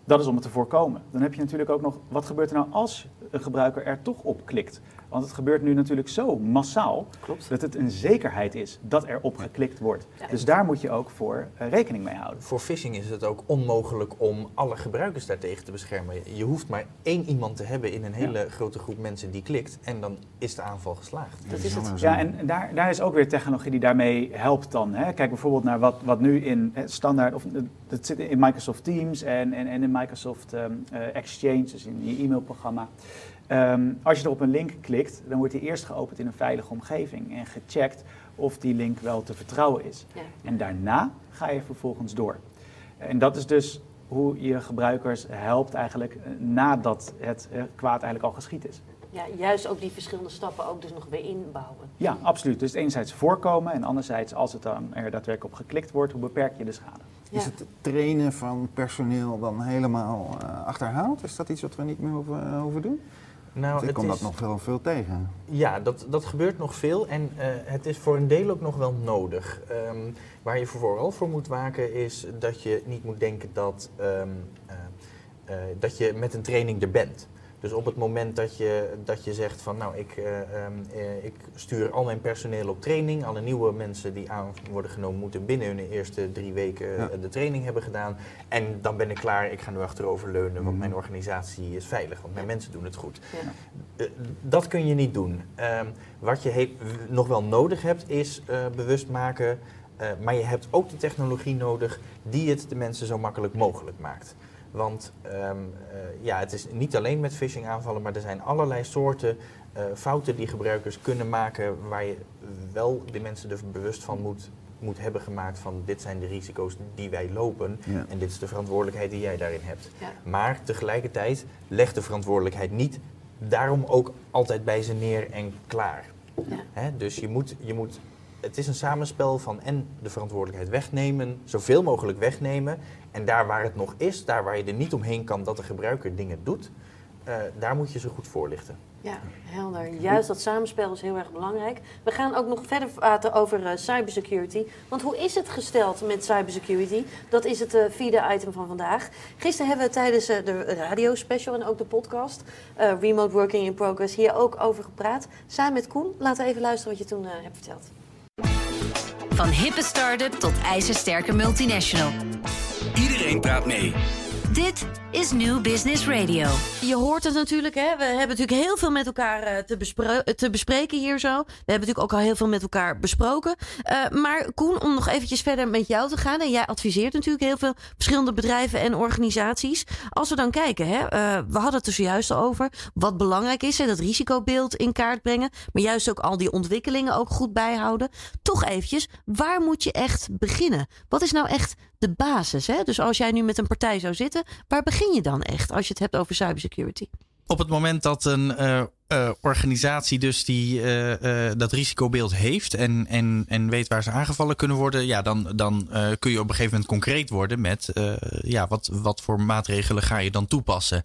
Dat is om het te voorkomen. Dan heb je natuurlijk ook nog, wat gebeurt er nou als een gebruiker er toch op klikt? Want het gebeurt nu natuurlijk zo massaal Klopt. dat het een zekerheid is dat er op geklikt wordt. Ja. Dus daar moet je ook voor uh, rekening mee houden. Voor phishing is het ook onmogelijk om alle gebruikers daartegen te beschermen. Je hoeft maar één iemand te hebben in een hele ja. grote groep mensen die klikt en dan is de aanval geslaagd. Dat is het. Ja, en daar, daar is ook weer technologie die daarmee helpt dan. Hè. Kijk bijvoorbeeld naar wat, wat nu in standaard, of het zit in Microsoft Teams en, en, en in Microsoft um, uh, Exchange, dus in je e-mailprogramma. Um, als je er op een link klikt, dan wordt die eerst geopend in een veilige omgeving en gecheckt of die link wel te vertrouwen is. Ja. En daarna ga je vervolgens door. En dat is dus hoe je gebruikers helpt eigenlijk eh, nadat het eh, kwaad eigenlijk al geschied is. Ja, juist ook die verschillende stappen ook dus nog weer inbouwen. Ja, absoluut. Dus enerzijds voorkomen en anderzijds als het dan er daadwerkelijk op geklikt wordt, hoe beperk je de schade? Ja. Is het trainen van personeel dan helemaal uh, achterhaald? Is dat iets wat we niet meer hoeven, uh, hoeven doen? Nou, ik kom is, dat nog wel veel tegen. Ja, dat, dat gebeurt nog veel en uh, het is voor een deel ook nog wel nodig. Um, waar je vooral voor moet waken is dat je niet moet denken dat, um, uh, uh, dat je met een training er bent. Dus op het moment dat je, dat je zegt van nou, ik, uh, um, uh, ik stuur al mijn personeel op training. Alle nieuwe mensen die aan worden genomen moeten binnen hun eerste drie weken ja. de training hebben gedaan. En dan ben ik klaar, ik ga nu achterover leunen, want mm. mijn organisatie is veilig, want mijn mensen doen het goed. Ja. Uh, dat kun je niet doen. Um, wat je nog wel nodig hebt is bewust maken, maar je hebt ook de technologie nodig die het de mensen zo makkelijk mogelijk maakt. Want um, uh, ja, het is niet alleen met phishing aanvallen, maar er zijn allerlei soorten uh, fouten die gebruikers kunnen maken waar je wel de mensen er bewust van moet, moet hebben gemaakt van dit zijn de risico's die wij lopen ja. en dit is de verantwoordelijkheid die jij daarin hebt. Ja. Maar tegelijkertijd leg de verantwoordelijkheid niet daarom ook altijd bij ze neer en klaar. Ja. Hè? Dus je moet, je moet het is een samenspel van en de verantwoordelijkheid wegnemen, zoveel mogelijk wegnemen. En daar waar het nog is, daar waar je er niet omheen kan dat de gebruiker dingen doet, daar moet je ze goed voorlichten. Ja, helder. Juist dat samenspel is heel erg belangrijk. We gaan ook nog verder praten over uh, cybersecurity. Want hoe is het gesteld met cybersecurity? Dat is het uh, vierde item van vandaag. Gisteren hebben we tijdens de radiospecial en ook de podcast Remote Working in Progress hier ook over gepraat. Samen met Koen. Laten we even luisteren wat je toen hebt verteld. Van hippe start-up tot ijzersterke multinational. Iedereen praat mee. Dit is New Business Radio. Je hoort het natuurlijk, hè? We hebben natuurlijk heel veel met elkaar uh, te, te, bespreken hier zo. We hebben natuurlijk ook al heel veel met elkaar besproken. Uh, maar Koen, om nog eventjes verder met jou te gaan. En jij adviseert natuurlijk heel veel verschillende bedrijven en organisaties. Als we dan kijken, hè? We hadden het er zojuist al over. Wat belangrijk is, hè? dat risicobeeld in kaart brengen. Maar juist ook al die ontwikkelingen ook goed bijhouden. Toch eventjes, waar moet je echt beginnen? Wat is nou echt de basis? Hè? Dus als jij nu met een partij zou zitten, waar begin je dan echt als je het hebt over cybersecurity? Op het moment dat een uh, organisatie dus die, uh, dat risicobeeld heeft en, en, en weet waar ze aangevallen kunnen worden, ja, dan, dan kun je op een gegeven moment concreet worden met ja, wat, wat voor maatregelen ga je dan toepassen.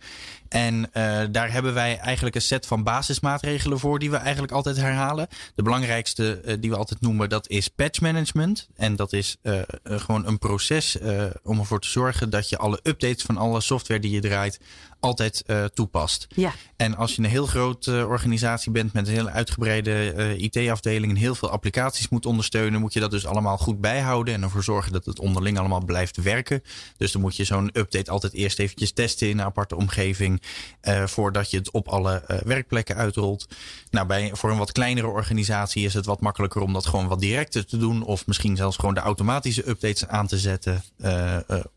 En daar hebben wij eigenlijk een set van basismaatregelen voor die we eigenlijk altijd herhalen. De belangrijkste die we altijd noemen, dat is patch management. En dat is gewoon een proces om ervoor te zorgen dat je alle updates van alle software die je draait altijd toepast. Ja. En als je een heel groot organisatie bent met een hele uitgebreide uh, IT-afdeling en heel veel applicaties moet ondersteunen, moet je dat dus allemaal goed bijhouden en ervoor zorgen dat het onderling allemaal blijft werken. Dus dan moet je zo'n update altijd eerst eventjes testen in een aparte omgeving uh, voordat je het op alle werkplekken uitrolt. Nou, bij, voor een wat kleinere organisatie is het wat makkelijker om dat gewoon wat directer te doen of misschien zelfs gewoon de automatische updates aan te zetten,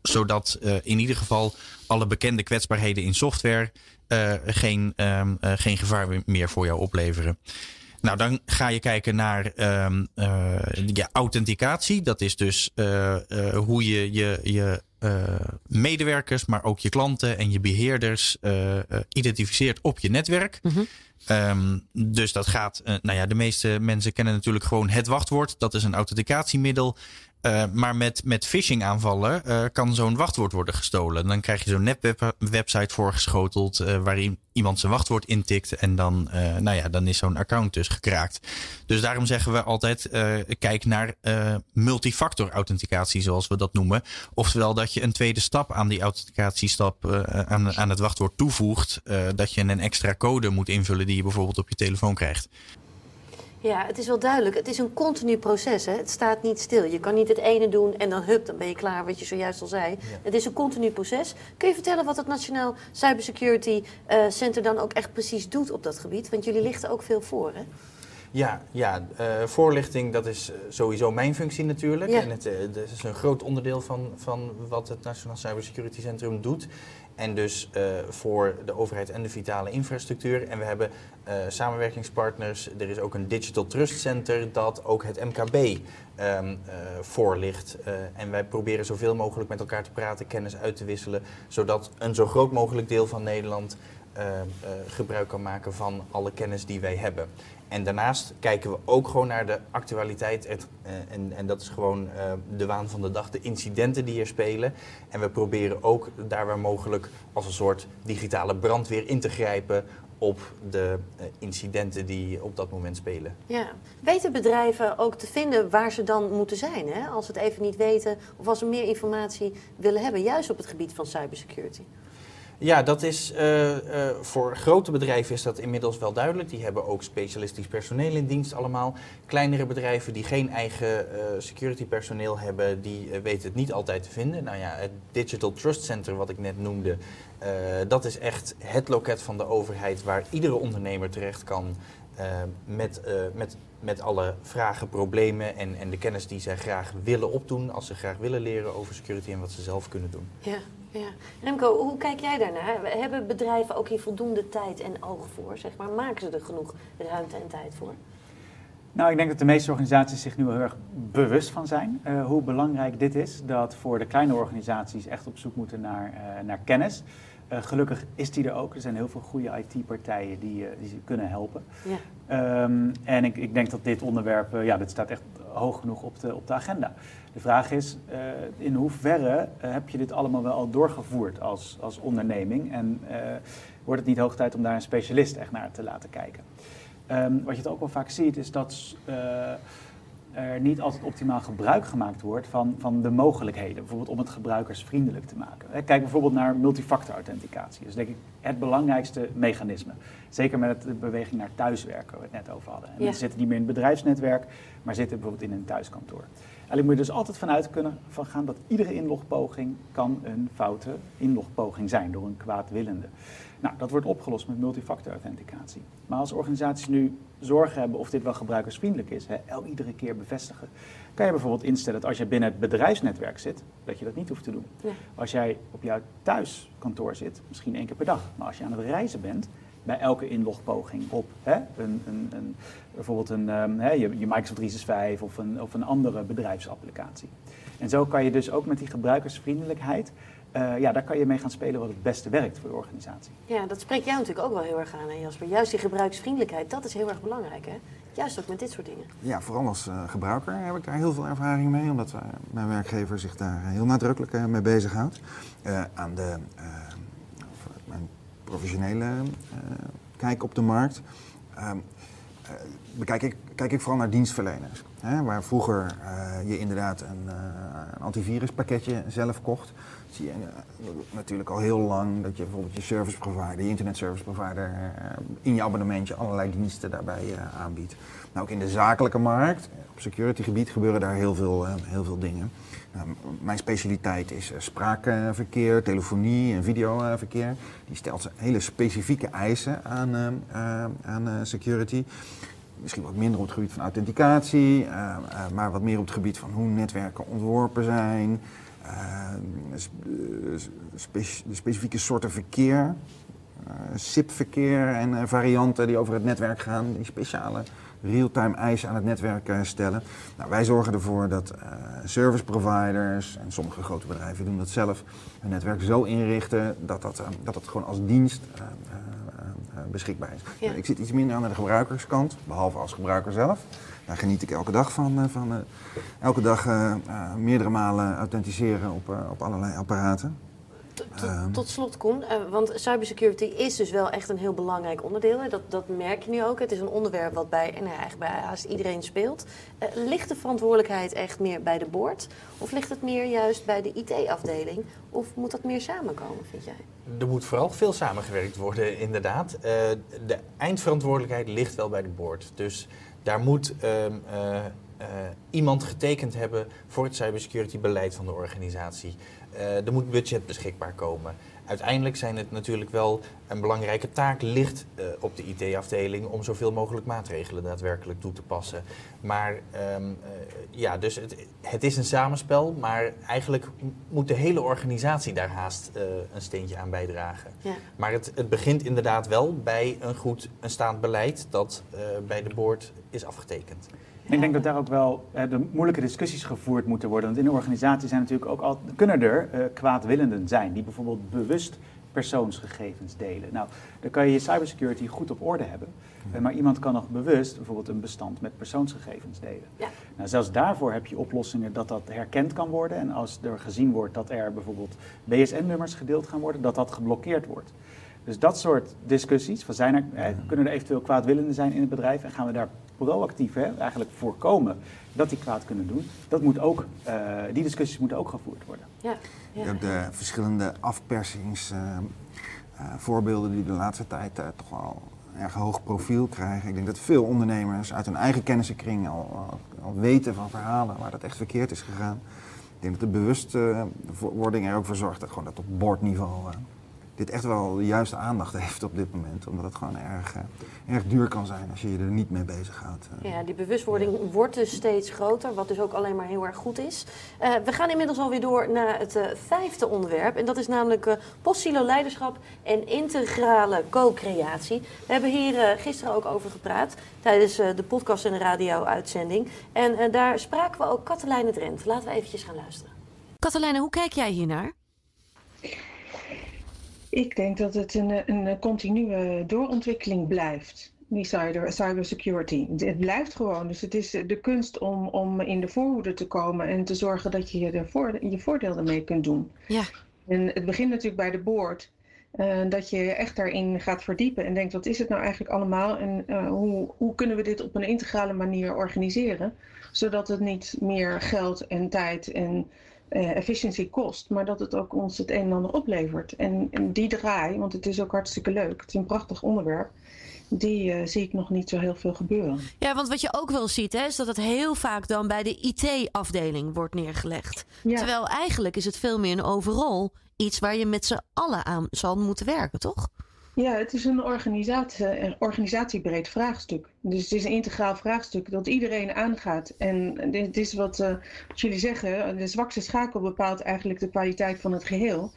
zodat in ieder geval alle bekende kwetsbaarheden in software uh, geen, um, uh, geen gevaar meer voor jou opleveren. Nou, dan ga je kijken naar um, uh, ja, authenticatie. Dat is dus hoe je je, je medewerkers, maar ook je klanten en je beheerders identificeert op je netwerk. Mm -hmm. Um, dus dat gaat, nou ja, de meeste mensen kennen natuurlijk gewoon het wachtwoord. Dat is een authenticatiemiddel. Uh, maar met, met phishing aanvallen uh, kan zo'n wachtwoord worden gestolen. Dan krijg je zo'n nepwebsite voorgeschoteld uh, waarin iemand zijn wachtwoord intikt. En dan, nou ja, dan is zo'n account dus gekraakt. Dus daarom zeggen we altijd, kijk naar multifactor authenticatie zoals we dat noemen. Oftewel dat je een tweede stap aan die authenticatiestap aan, aan het wachtwoord toevoegt. dat je een extra code moet invullen die je bijvoorbeeld op je telefoon krijgt. Ja, het is wel duidelijk. Het is een continu proces. Hè? Het staat niet stil. Je kan niet het ene doen en dan hup, dan ben je klaar, wat je zojuist al zei. Het is een continu proces. Kun je vertellen wat het Nationaal Cybersecurity uh, Center dan ook echt precies doet op dat gebied? Want jullie lichten ook veel voor, hè? Ja, ja uh, voorlichting dat is sowieso mijn functie natuurlijk. Ja. En het, uh, dat is een groot onderdeel van, van wat het Nationaal Cybersecurity Centrum doet. En dus uh, voor de overheid en de vitale infrastructuur. En we hebben samenwerkingspartners. Er is ook een Digital Trust Center dat ook het MKB um, uh, voorligt. en wij proberen zoveel mogelijk met elkaar te praten, kennis uit te wisselen. Zodat een zo groot mogelijk deel van Nederland gebruik kan maken van alle kennis die wij hebben. En daarnaast kijken we ook gewoon naar de actualiteit. Het, uh, en, en, dat is gewoon uh, de waan van de dag, de incidenten die er spelen. En we proberen ook daar waar mogelijk als een soort digitale brandweer in te grijpen op de uh, incidenten die op dat moment spelen. Ja. Weten bedrijven ook te vinden waar ze dan moeten zijn? Hè? Als ze het even niet weten of als ze meer informatie willen hebben, juist op het gebied van cybersecurity? Ja, dat is uh, uh, voor grote bedrijven is dat inmiddels wel duidelijk. Die hebben ook specialistisch personeel in dienst allemaal. Kleinere bedrijven die geen eigen uh, security personeel hebben, die weten het niet altijd te vinden. Nou ja, het Digital Trust Center wat ik net noemde, dat is echt het loket van de overheid waar iedere ondernemer terecht kan met, met met alle vragen, problemen en, en de kennis die zij graag willen opdoen als ze graag willen leren over security en wat ze zelf kunnen doen. Ja, ja. Remco, hoe kijk jij daarnaar? Hebben bedrijven ook hier voldoende tijd en oog voor? Zeg maar? Maken ze er genoeg ruimte en tijd voor? Nou, ik denk dat de meeste organisaties zich nu heel erg bewust van zijn uh, hoe belangrijk dit is. Dat voor de kleine organisaties echt op zoek moeten naar, uh, naar kennis. Uh, gelukkig is die er ook. Er zijn heel veel goede IT-partijen die, die ze kunnen helpen. Ja. Um, en ik, ik, denk dat dit onderwerp, ja, dit staat echt hoog genoeg op de, op de agenda. De vraag is, uh, in hoeverre uh, heb je dit allemaal wel al doorgevoerd als, als onderneming? En uh, wordt het niet hoog tijd om daar een specialist echt naar te laten kijken. Ehm, wat je het ook wel vaak ziet, is dat er niet altijd optimaal gebruik gemaakt wordt van, van de mogelijkheden. Bijvoorbeeld om het gebruikersvriendelijk te maken. Kijk bijvoorbeeld naar multifactor authenticatie. Dat is denk ik het belangrijkste mechanisme. Zeker met de beweging naar thuiswerken, waar we het net over hadden. En ja. Mensen zitten niet meer in het bedrijfsnetwerk, maar zitten bijvoorbeeld in een thuiskantoor. Eigenlijk moet je dus altijd vanuit kunnen van gaan dat iedere inlogpoging kan een foute inlogpoging zijn door een kwaadwillende. Nou, dat wordt opgelost met multifactor authenticatie. Maar als organisaties nu zorgen hebben of dit wel gebruikersvriendelijk is, hè, iedere keer bevestigen, kan je bijvoorbeeld instellen dat als je binnen het bedrijfsnetwerk zit, dat je dat niet hoeft te doen. Ja. Als jij op jouw thuiskantoor zit, misschien één keer per dag, maar als je aan het reizen bent, bij elke inlogpoging op hè, een, een, een, bijvoorbeeld een, um, hè, je, je Microsoft 365 of een, of een andere bedrijfsapplicatie. En zo kan je dus ook met die gebruikersvriendelijkheid uh, ja, daar kan je mee gaan spelen wat het beste werkt voor je organisatie. Ja, dat spreekt jou natuurlijk ook wel heel erg aan, hè Jasper. Juist die gebruiksvriendelijkheid, dat is heel erg belangrijk, hè? Juist ook met dit soort dingen. Ja, vooral als uh, gebruiker heb ik daar heel veel ervaring mee, omdat uh, mijn werkgever zich daar heel nadrukkelijk mee bezighoudt. aan de mijn professionele kijk op de markt ehm, bekijk ik, kijk ik vooral naar dienstverleners. Hè, waar vroeger je inderdaad een, een antiviruspakketje zelf kocht zie je uh, natuurlijk al heel lang dat je bijvoorbeeld je service provider, je internet service provider, uh, in je abonnementje allerlei diensten daarbij uh, aanbiedt. Nou, ook in de zakelijke markt, op security gebied gebeuren daar heel veel, heel veel dingen. Nou, mijn specialiteit is spraakverkeer, telefonie en videoverkeer. Die stelt hele specifieke eisen aan, aan security misschien wat minder op het gebied van authenticatie, uh, maar wat meer op het gebied van hoe netwerken ontworpen zijn, uh, specifieke soorten verkeer, SIP-verkeer en varianten die over het netwerk gaan, die speciale real-time eisen aan het netwerk stellen. Nou, wij zorgen ervoor dat service providers en sommige grote bedrijven doen dat zelf, hun netwerk zo inrichten dat dat, dat, dat gewoon als dienst beschikbaar is. Ik zit iets minder aan de gebruikerskant, behalve als gebruiker zelf. Daar geniet ik elke dag van. Eh, van eh, elke dag eh, meerdere malen authenticeren op, op allerlei apparaten. Tot, ehm. tot, slot, Koen, want cybersecurity is dus wel echt een heel belangrijk onderdeel. Dat, dat merk je nu ook. Het is een onderwerp wat bij, en eigenlijk bij haast iedereen speelt. ligt de verantwoordelijkheid echt meer bij de board? Of ligt het meer juist bij de IT-afdeling? Of moet dat meer samenkomen, vind jij? Er moet vooral veel samengewerkt worden, inderdaad. de eindverantwoordelijkheid ligt wel bij de board. Dus daar moet ehm, eh, eh, iemand getekend hebben voor het cybersecurity beleid van de organisatie. Eh, er moet budget beschikbaar komen. Uiteindelijk zijn het natuurlijk wel een belangrijke taak ligt op de IT-afdeling om zoveel mogelijk maatregelen daadwerkelijk toe te passen. Maar ehm, ja, dus het, het, is een samenspel, maar eigenlijk moet de hele organisatie daar haast een steentje aan bijdragen. Ja. Maar het, het, begint inderdaad wel bij een goed een staand beleid dat bij de board is afgetekend. Ik denk dat daar ook wel de moeilijke discussies gevoerd moeten worden. Want in de organisatie zijn natuurlijk ook al, kunnen er uh, kwaadwillenden zijn die bijvoorbeeld bewust persoonsgegevens delen. Nou, dan kan je je cybersecurity goed op orde hebben. Uh, maar iemand kan nog bewust bijvoorbeeld een bestand met persoonsgegevens delen. Ja. Nou, zelfs daarvoor heb je oplossingen dat dat herkend kan worden. En als er gezien wordt dat er bijvoorbeeld BSN-nummers gedeeld gaan worden, dat dat geblokkeerd wordt. Dus dat soort discussies, van zijn er, eh, kunnen er eventueel kwaadwillenden zijn in het bedrijf en gaan we daar proactief hè, eigenlijk voorkomen dat die kwaad kunnen doen, dat moet ook, uh, die discussies moeten ook gevoerd worden. Ja, ja. De verschillende afpersingsvoorbeelden uh, die de laatste tijd uh, toch wel erg hoog profiel krijgen. Ik denk dat veel ondernemers uit hun eigen kennissenkring al, al, weten van verhalen waar dat echt verkeerd is gegaan. Ik denk dat de bewustwording er ook voor zorgt dat, gewoon dat op bordniveau dit echt wel de juiste aandacht heeft op dit moment. Omdat het gewoon erg, uh, erg duur kan zijn als je je er niet mee bezighoudt. Uh. Ja, die bewustwording wordt dus steeds groter, wat dus ook alleen maar heel erg goed is. Uh, we gaan inmiddels alweer door naar het vijfde onderwerp. En dat is namelijk postsilo leiderschap en integrale co-creatie. We hebben hier gisteren ook over gepraat tijdens de podcast en de radio-uitzending. En daar spraken we ook Katelijne Drent. Laten we eventjes gaan luisteren. Katelijne, hoe kijk jij hiernaar? Ik denk dat het een, een continue doorontwikkeling blijft. Die cyber, cybersecurity. Het blijft gewoon. Dus het is de kunst om, om in de voorhoede te komen en te zorgen dat je je, voor, je voordeel ermee kunt doen. Ja. En het begint natuurlijk bij de board. dat je echt daarin gaat verdiepen en denkt, wat is het nou eigenlijk allemaal en hoe, hoe kunnen we dit op een integrale manier organiseren, zodat het niet meer geld en tijd en uh, efficiëntie kost, maar dat het ook ons het een en ander oplevert. En, en, die draai, want het is ook hartstikke leuk, het is een prachtig onderwerp, die uh, zie ik nog niet zo heel veel gebeuren. Ja, want wat je ook wel ziet, hè, is dat het heel vaak dan bij de IT-afdeling wordt neergelegd. Ja. Terwijl eigenlijk is het veel meer een overal iets waar je met z'n allen aan zal moeten werken, toch? Ja, het is een, organisatie, een organisatiebreed vraagstuk. Dus het is een integraal vraagstuk dat iedereen aangaat. En dit is wat, uh, wat, jullie zeggen, de zwakste schakel bepaalt eigenlijk de kwaliteit van het geheel.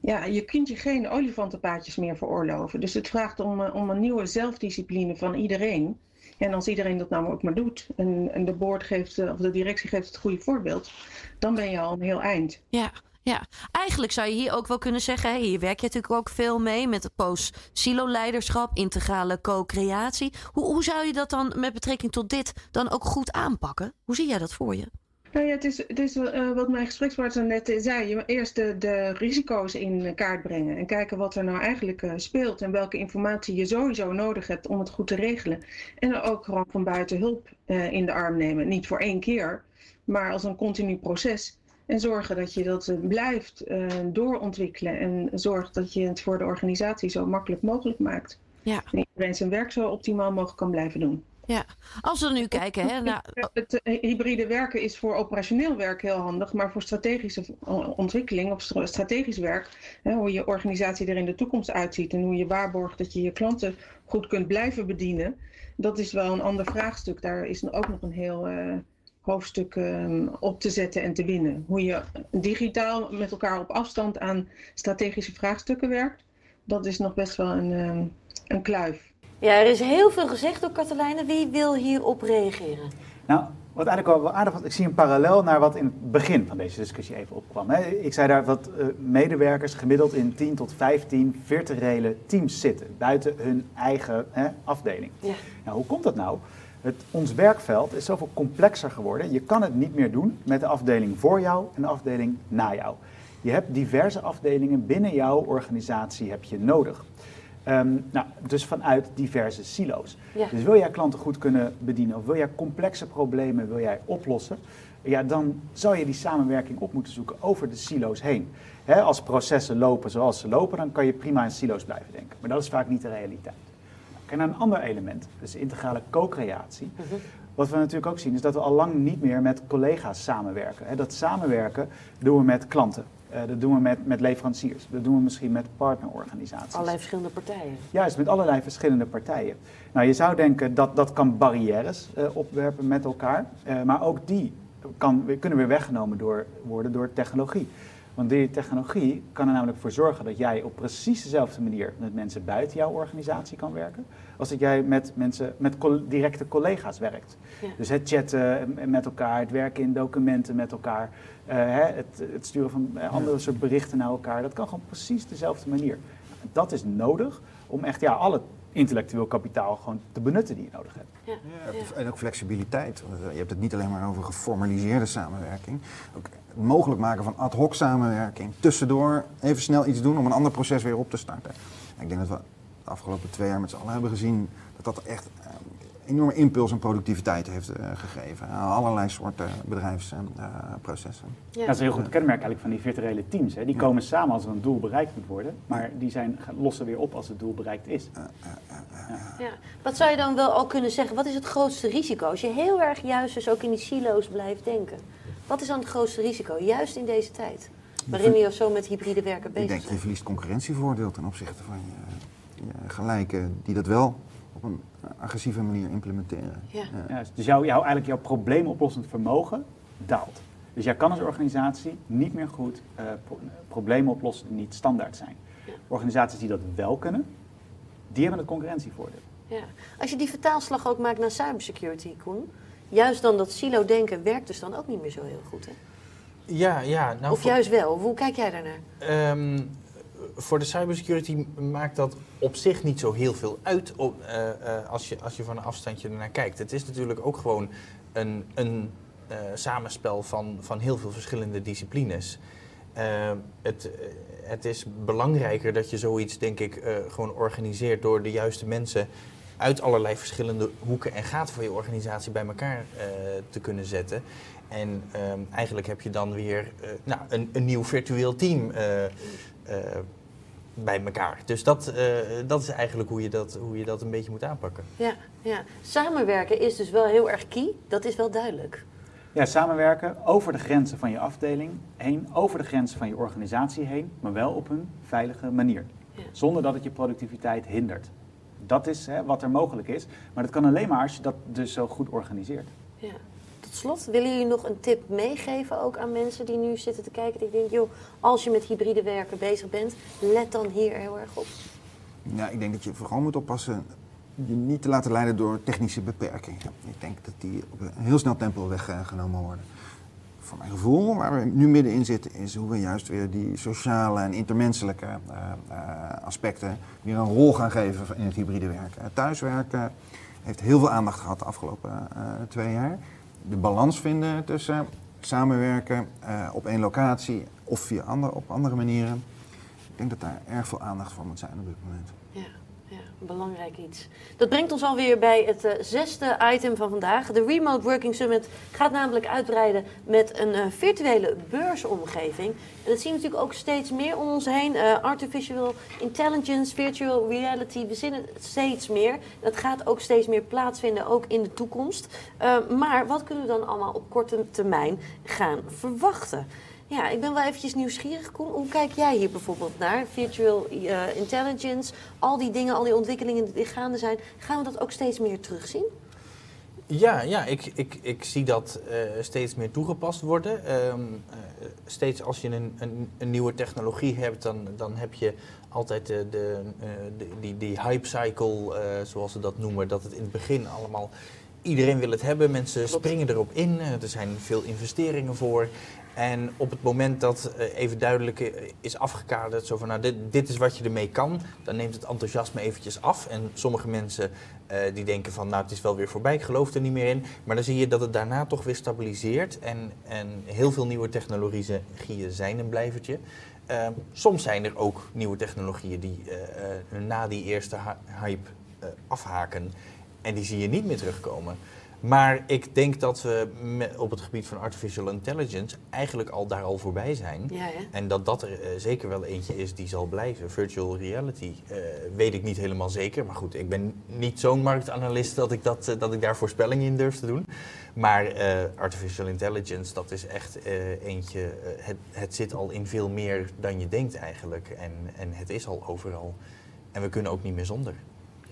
Ja, je kunt je geen olifantenpaadjes meer veroorloven. Dus het vraagt om, uh, om een nieuwe zelfdiscipline van iedereen. En als iedereen dat nou ook maar doet en, en de board geeft, of de directie geeft het goede voorbeeld, dan ben je al een heel eind. Ja, ja, eigenlijk zou je hier ook wel kunnen zeggen, hier werk je natuurlijk ook veel mee met het post-silo-leiderschap, integrale co-creatie. Hoe, hoe zou je dat dan met betrekking tot dit dan ook goed aanpakken? Hoe zie jij dat voor je? Nou ja, het is, het is uh, wat mijn gesprekspartner net zei. Je eerst de, risico's in kaart brengen. En kijken wat er nou eigenlijk uh, speelt. En welke informatie je sowieso nodig hebt om het goed te regelen. En er ook gewoon van buiten hulp in de arm nemen. Niet voor één keer, maar als een continu proces. En zorgen dat je dat eh, blijft uh, doorontwikkelen. En zorgt dat je het voor de organisatie zo makkelijk mogelijk maakt. Ja. En iedereen zijn werk zo optimaal mogelijk kan blijven doen. Ja, als we nu kijken. Hè, naar... Het eh, hybride werken is voor operationeel werk heel handig, maar voor strategische ontwikkeling of strategisch werk, hè, hoe je organisatie er in de toekomst uitziet en hoe je waarborgt dat je je klanten goed kunt blijven bedienen, dat is wel een ander vraagstuk. Daar is ook nog een heel uh, hoofdstuk um, op te zetten en te winnen. Hoe je digitaal met elkaar op afstand aan strategische vraagstukken werkt, dat is nog best wel een, um, een kluif. Ja, er is heel veel gezegd door Katelijne. Wie wil hierop reageren? Nou, wat eigenlijk wel aardig was, ik zie een parallel naar wat in het begin van deze discussie even opkwam. Ik zei daar dat uh, medewerkers gemiddeld in 10 tot 15 virtuele teams zitten, buiten hun eigen hè, afdeling. Ja. Nou, hoe komt dat nou? Het, ons werkveld is zoveel complexer geworden. Je kan het niet meer doen met de afdeling voor jou en de afdeling na jou. Je hebt diverse afdelingen binnen jouw organisatie heb je nodig. Um, nou, dus vanuit diverse silo's. Dus wil jij klanten goed kunnen bedienen of wil jij complexe problemen wil jij oplossen, ja, dan zou je die samenwerking op moeten zoeken over de silo's heen. als processen lopen zoals ze lopen, dan kan je prima in silo's blijven denken. Maar dat is vaak niet de realiteit. En een ander element, dus integrale co-creatie. Mhm. Wat we natuurlijk ook zien is dat we al lang niet meer met collega's samenwerken. Dat samenwerken doen we met klanten. Uh, dat doen we met, met leveranciers. Dat doen we misschien met partnerorganisaties. Allerlei verschillende partijen. Juist, met allerlei verschillende partijen. Nou, je zou denken dat dat kan barrières uh, opwerpen met elkaar. Uh, maar ook die kan, kunnen weer weggenomen door, worden door technologie. Want die technologie kan er namelijk voor zorgen dat jij op precies dezelfde manier met mensen buiten jouw organisatie kan werken, als dat jij met mensen, met directe collega's werkt. Dus het chatten met elkaar, het werken in documenten met elkaar, uh, het, het, sturen van uh, andere soort berichten naar elkaar, dat kan gewoon precies dezelfde manier. Dat is nodig om echt ja, alle intellectueel kapitaal gewoon te benutten die je nodig hebt. Ja. ja. En ook flexibiliteit. Je hebt het niet alleen maar over geformaliseerde samenwerking. Ook het mogelijk maken van ad hoc samenwerking. Tussendoor even snel iets doen om een ander proces weer op te starten. ik denk dat we de afgelopen twee jaar met z'n allen hebben gezien dat dat echt enorme impuls en productiviteit heeft uh, gegeven. Uh, allerlei soorten bedrijfsprocessen. Ja. Dat is een heel goed kenmerk eigenlijk van die virtuele teams. Hè. Die komen samen als er een doel bereikt moet worden, maar die zijn, lossen weer op als het doel bereikt is. Ja. Wat zou je dan wel al kunnen zeggen? Wat is het grootste risico? Als je heel erg juist dus ook in die silo's blijft denken. Wat is dan het grootste risico, juist in deze tijd? Waarin we zo met hybride werken bezig. Ik denk, je verliest concurrentievoordeel ten opzichte van je, je gelijken die dat wel op een agressieve manier implementeren. Ja. ja dus jouw, jouw, eigenlijk jouw probleemoplossend vermogen daalt. Dus jij kan als organisatie niet meer goed uh, pro problemen oplossen die niet standaard zijn. Ja. Organisaties die dat wel kunnen, die hebben het concurrentievoordeel. Ja. Als je die vertaalslag ook maakt naar cybersecurity, Koen, juist dan dat silo-denken werkt dus dan ook niet meer zo heel goed, hè? Ja, ja. Nou, of juist wel. Hoe kijk jij daarnaar? Um, voor de cybersecurity maakt dat op zich niet zo heel veel uit op, uh, uh, als, je, als je van een afstandje ernaar kijkt. Het is natuurlijk ook gewoon een, een uh, samenspel van, van heel veel verschillende disciplines. het, het is belangrijker dat je zoiets, denk ik, gewoon organiseert door de juiste mensen uit allerlei verschillende hoeken en gaten van je organisatie bij elkaar te kunnen zetten. En ehm, eigenlijk heb je dan weer nou, een, een nieuw virtueel team bij elkaar. Dus dat, uh, dat is eigenlijk hoe je dat, hoe je dat een beetje moet aanpakken. Ja, ja, samenwerken is dus wel heel erg key. Dat is wel duidelijk. Ja, samenwerken over de grenzen van je afdeling heen, over de grenzen van je organisatie heen, maar wel op een veilige manier. Ja. Zonder dat het je productiviteit hindert. Dat is hè, wat er mogelijk is. Maar dat kan alleen maar als je dat dus zo goed organiseert. Ja slot, willen jullie nog een tip meegeven ook aan mensen die nu zitten te kijken? Die denken, joh, als je met hybride werken bezig bent, let dan hier heel erg op. Ja, ik denk dat je vooral moet oppassen je niet te laten leiden door technische beperkingen. Ik denk dat die op een heel snel tempo weggenomen worden. Voor mijn gevoel, waar we nu middenin zitten, is hoe we juist weer die sociale en intermenselijke uh, uh, aspecten weer een rol gaan geven in het hybride werken. Thuiswerken heeft heel veel aandacht gehad de afgelopen uh, twee jaar de balans vinden tussen samenwerken op één locatie of via andere, op andere manieren. Ik denk dat daar erg veel aandacht voor moet zijn op dit moment. Ja belangrijk iets. Dat brengt ons alweer bij het uh, zesde item van vandaag. De Remote Working Summit gaat namelijk uitbreiden met een uh, virtuele beursomgeving. En dat zien we natuurlijk ook steeds meer om ons heen. Uh, artificial intelligence, virtual reality, we zien het steeds meer. Dat gaat ook steeds meer plaatsvinden, ook in de toekomst. maar wat kunnen we dan allemaal op korte termijn gaan verwachten? Ja, ik ben wel eventjes nieuwsgierig. Koen, hoe kijk jij hier bijvoorbeeld naar? Virtual uh, intelligence, al die dingen, al die ontwikkelingen die gaande zijn. Gaan we dat ook steeds meer terugzien? Ja, ja ik, ik, ik zie dat uh, steeds meer toegepast worden. Um, uh, steeds als je een, een, een, nieuwe technologie hebt, dan, dan heb je altijd de, de, de die, die hype cycle, zoals ze dat noemen. Dat het in het begin allemaal iedereen wil het hebben, mensen springen erop in, er zijn veel investeringen voor. En op het moment dat uh, even duidelijk eh, is afgekaderd, zo van nou, dit, dit, is wat je ermee kan, dan neemt het enthousiasme eventjes af. En sommige mensen uh, die denken van nou, het is wel weer voorbij, ik geloof er niet meer in. Maar dan zie je dat het daarna toch weer stabiliseert. En, en heel veel nieuwe technologieën zijn een blijvertje. Soms zijn er ook nieuwe technologieën die na die eerste hype afhaken. En die zie je niet meer terugkomen. Maar ik denk dat we op het gebied van artificial intelligence eigenlijk al daar al voorbij zijn. Ja, en dat dat er uh, zeker wel eentje is die zal blijven. Virtual reality uh, weet ik niet helemaal zeker. Maar goed, ik ben niet zo'n marktanalist dat ik, dat, uh, dat ik daar voorspellingen in durf te doen. Maar artificial intelligence, dat is echt eentje. Het, het zit al in veel meer dan je denkt eigenlijk. En, en het is al overal. En we kunnen ook niet meer zonder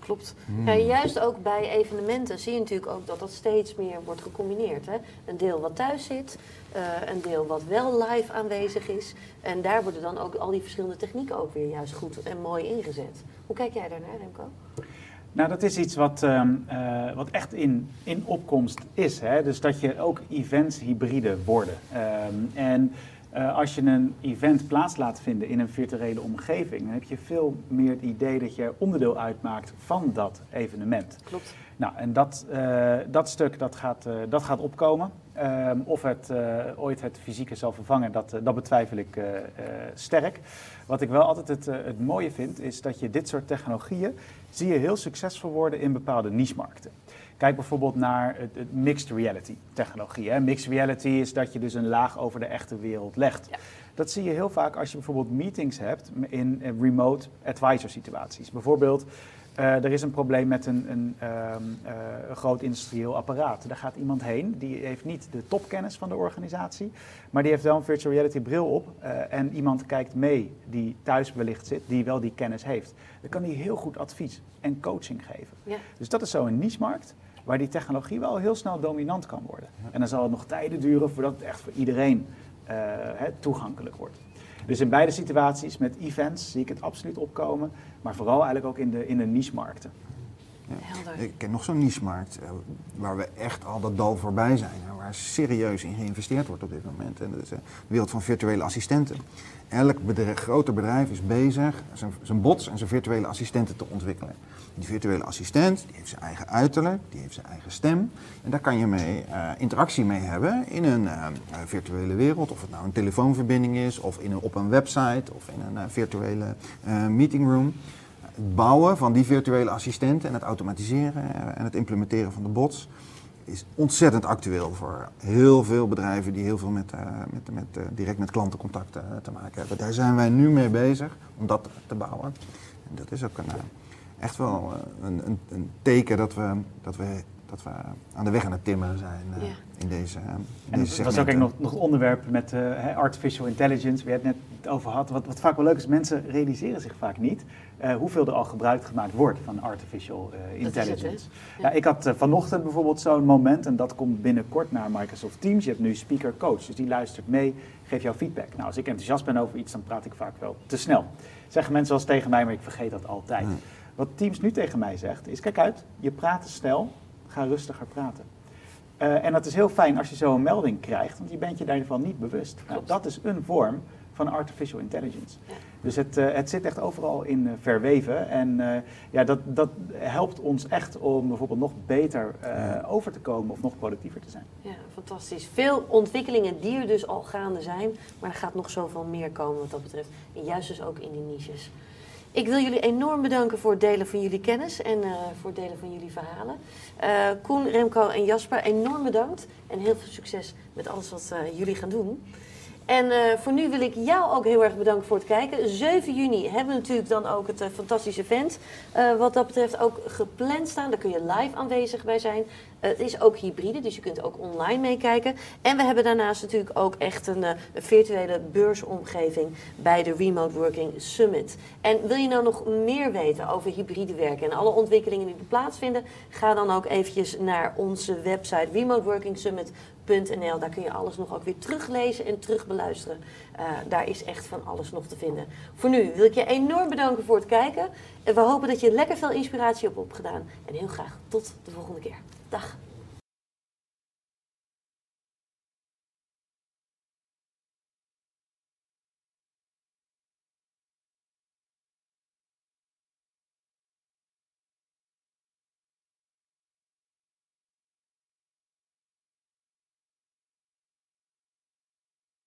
klopt. Hmm. Ja, juist ook bij evenementen zie je natuurlijk ook dat dat steeds meer wordt gecombineerd. Hè? Een deel wat thuis zit, uh, een deel wat wel live aanwezig is. En daar worden dan ook al die verschillende technieken ook weer juist goed en mooi ingezet. Hoe kijk jij daarnaar, Remco? Nou, dat is iets wat, uh, uh, wat echt in, in opkomst is. Hè? Dus dat je ook events hybride worden. Um, en uh, als je een event plaats laat vinden in een virtuele omgeving, dan heb je veel meer het idee dat je onderdeel uitmaakt van dat evenement. Klopt. Nou, en dat, uh, dat stuk dat gaat, uh, dat gaat opkomen. Um, of het ooit het fysieke zal vervangen, dat, dat betwijfel ik sterk. Wat ik wel altijd het, het mooie vind, is dat je dit soort technologieën zie je heel succesvol worden in bepaalde niche-markten. Kijk bijvoorbeeld naar het, het mixed reality technologie. Hè. Mixed reality is dat je dus een laag over de echte wereld legt. Ja. Dat zie je heel vaak als je bijvoorbeeld meetings hebt in remote advisor situaties. Bijvoorbeeld, uh, er is een probleem met een, een, um, uh, een, groot industrieel apparaat. Daar gaat iemand heen, die heeft niet de topkennis van de organisatie, maar die heeft wel een virtual reality bril op. Uh, en iemand kijkt mee die thuis wellicht zit, die wel die kennis heeft. Dan kan die heel goed advies en coaching geven. Ja. Dus dat is zo een niche-markt waar die technologie wel heel snel dominant kan worden. En dan zal het nog tijden duren voordat het echt voor iedereen uh, toegankelijk wordt. Dus in beide situaties met events zie ik het absoluut opkomen, maar vooral eigenlijk ook in de, in de niche-markten. Ik ken nog zo'n niche-markt uh, waar we echt al dat dal voorbij zijn. En waar serieus in geïnvesteerd wordt op dit moment. En dat is de wereld van virtuele assistenten. Elk groter bedrijf is bezig zijn, zijn bots en zijn virtuele assistenten te ontwikkelen. Die virtuele assistent die heeft zijn eigen uiterlijk, die heeft zijn eigen stem. En daar kan je mee uh, interactie mee hebben in een virtuele wereld. Of het nou een telefoonverbinding is, of in een, op een website, of in een virtuele meetingroom. Het bouwen van die virtuele assistenten en het automatiseren en het implementeren van de bots is ontzettend actueel voor heel veel bedrijven die heel veel met, met, met direct met klantencontact te maken hebben. Daar zijn wij nu mee bezig om dat te bouwen. En dat is ook een echt wel eh, een, een, een, teken dat we, dat, we, dat we aan de weg aan het timmeren zijn uh, in deze, uh, in deze Dat was ook nog, nog onderwerp met uh, artificial intelligence, waar je het net over had. Wat, wat vaak wel leuk is, mensen realiseren zich vaak niet uh, hoeveel er al gebruik gemaakt wordt van artificial intelligence. Het, ja. ja. ik had vanochtend bijvoorbeeld zo'n moment, en dat komt binnenkort naar Microsoft Teams. Je hebt nu speaker coach, dus die luistert mee, geeft jou feedback. Nou, als ik enthousiast ben over iets, dan praat ik vaak wel te snel. Zeggen mensen wel eens tegen mij, maar ik vergeet dat altijd. Wat Teams nu tegen mij zegt, is kijk uit, je praat te snel, ga rustiger praten. Uh, en dat is heel fijn als je zo een melding krijgt, want je bent je daarvan niet bewust. Nou, dat is een vorm van artificial intelligence. Ja. Dus het, uh, het zit echt overal in uh, verweven. En ja, dat, dat helpt ons echt om bijvoorbeeld nog beter over te komen of nog productiever te zijn. Ja, fantastisch. Veel ontwikkelingen die er dus al gaande zijn, maar er gaat nog zoveel meer komen wat dat betreft. En juist dus ook in die niches. Ik wil jullie enorm bedanken voor het delen van jullie kennis en uh, voor het delen van jullie verhalen. Uh, Koen, Remco en Jasper, enorm bedankt. En heel veel succes met alles wat uh, jullie gaan doen. En uh, voor nu wil ik jou ook heel erg bedanken voor het kijken. 7 juni hebben we natuurlijk dan ook het uh, fantastische event. Uh, wat dat betreft ook gepland staan. Daar kun je live aanwezig bij zijn. het is ook hybride, dus je kunt ook online meekijken. En we hebben daarnaast natuurlijk ook echt een, een, virtuele beursomgeving bij de Remote Working Summit. En wil je nou nog meer weten over hybride werken en alle ontwikkelingen die er plaatsvinden? Ga dan ook eventjes naar onze website remoteworkingsummit.com daar kun je alles nog ook weer teruglezen en terugbeluisteren. Uh, daar is echt van alles nog te vinden. Voor nu wil ik je enorm bedanken voor het kijken. En we hopen dat je lekker veel inspiratie hebt opgedaan. En heel graag tot de volgende keer. Dag.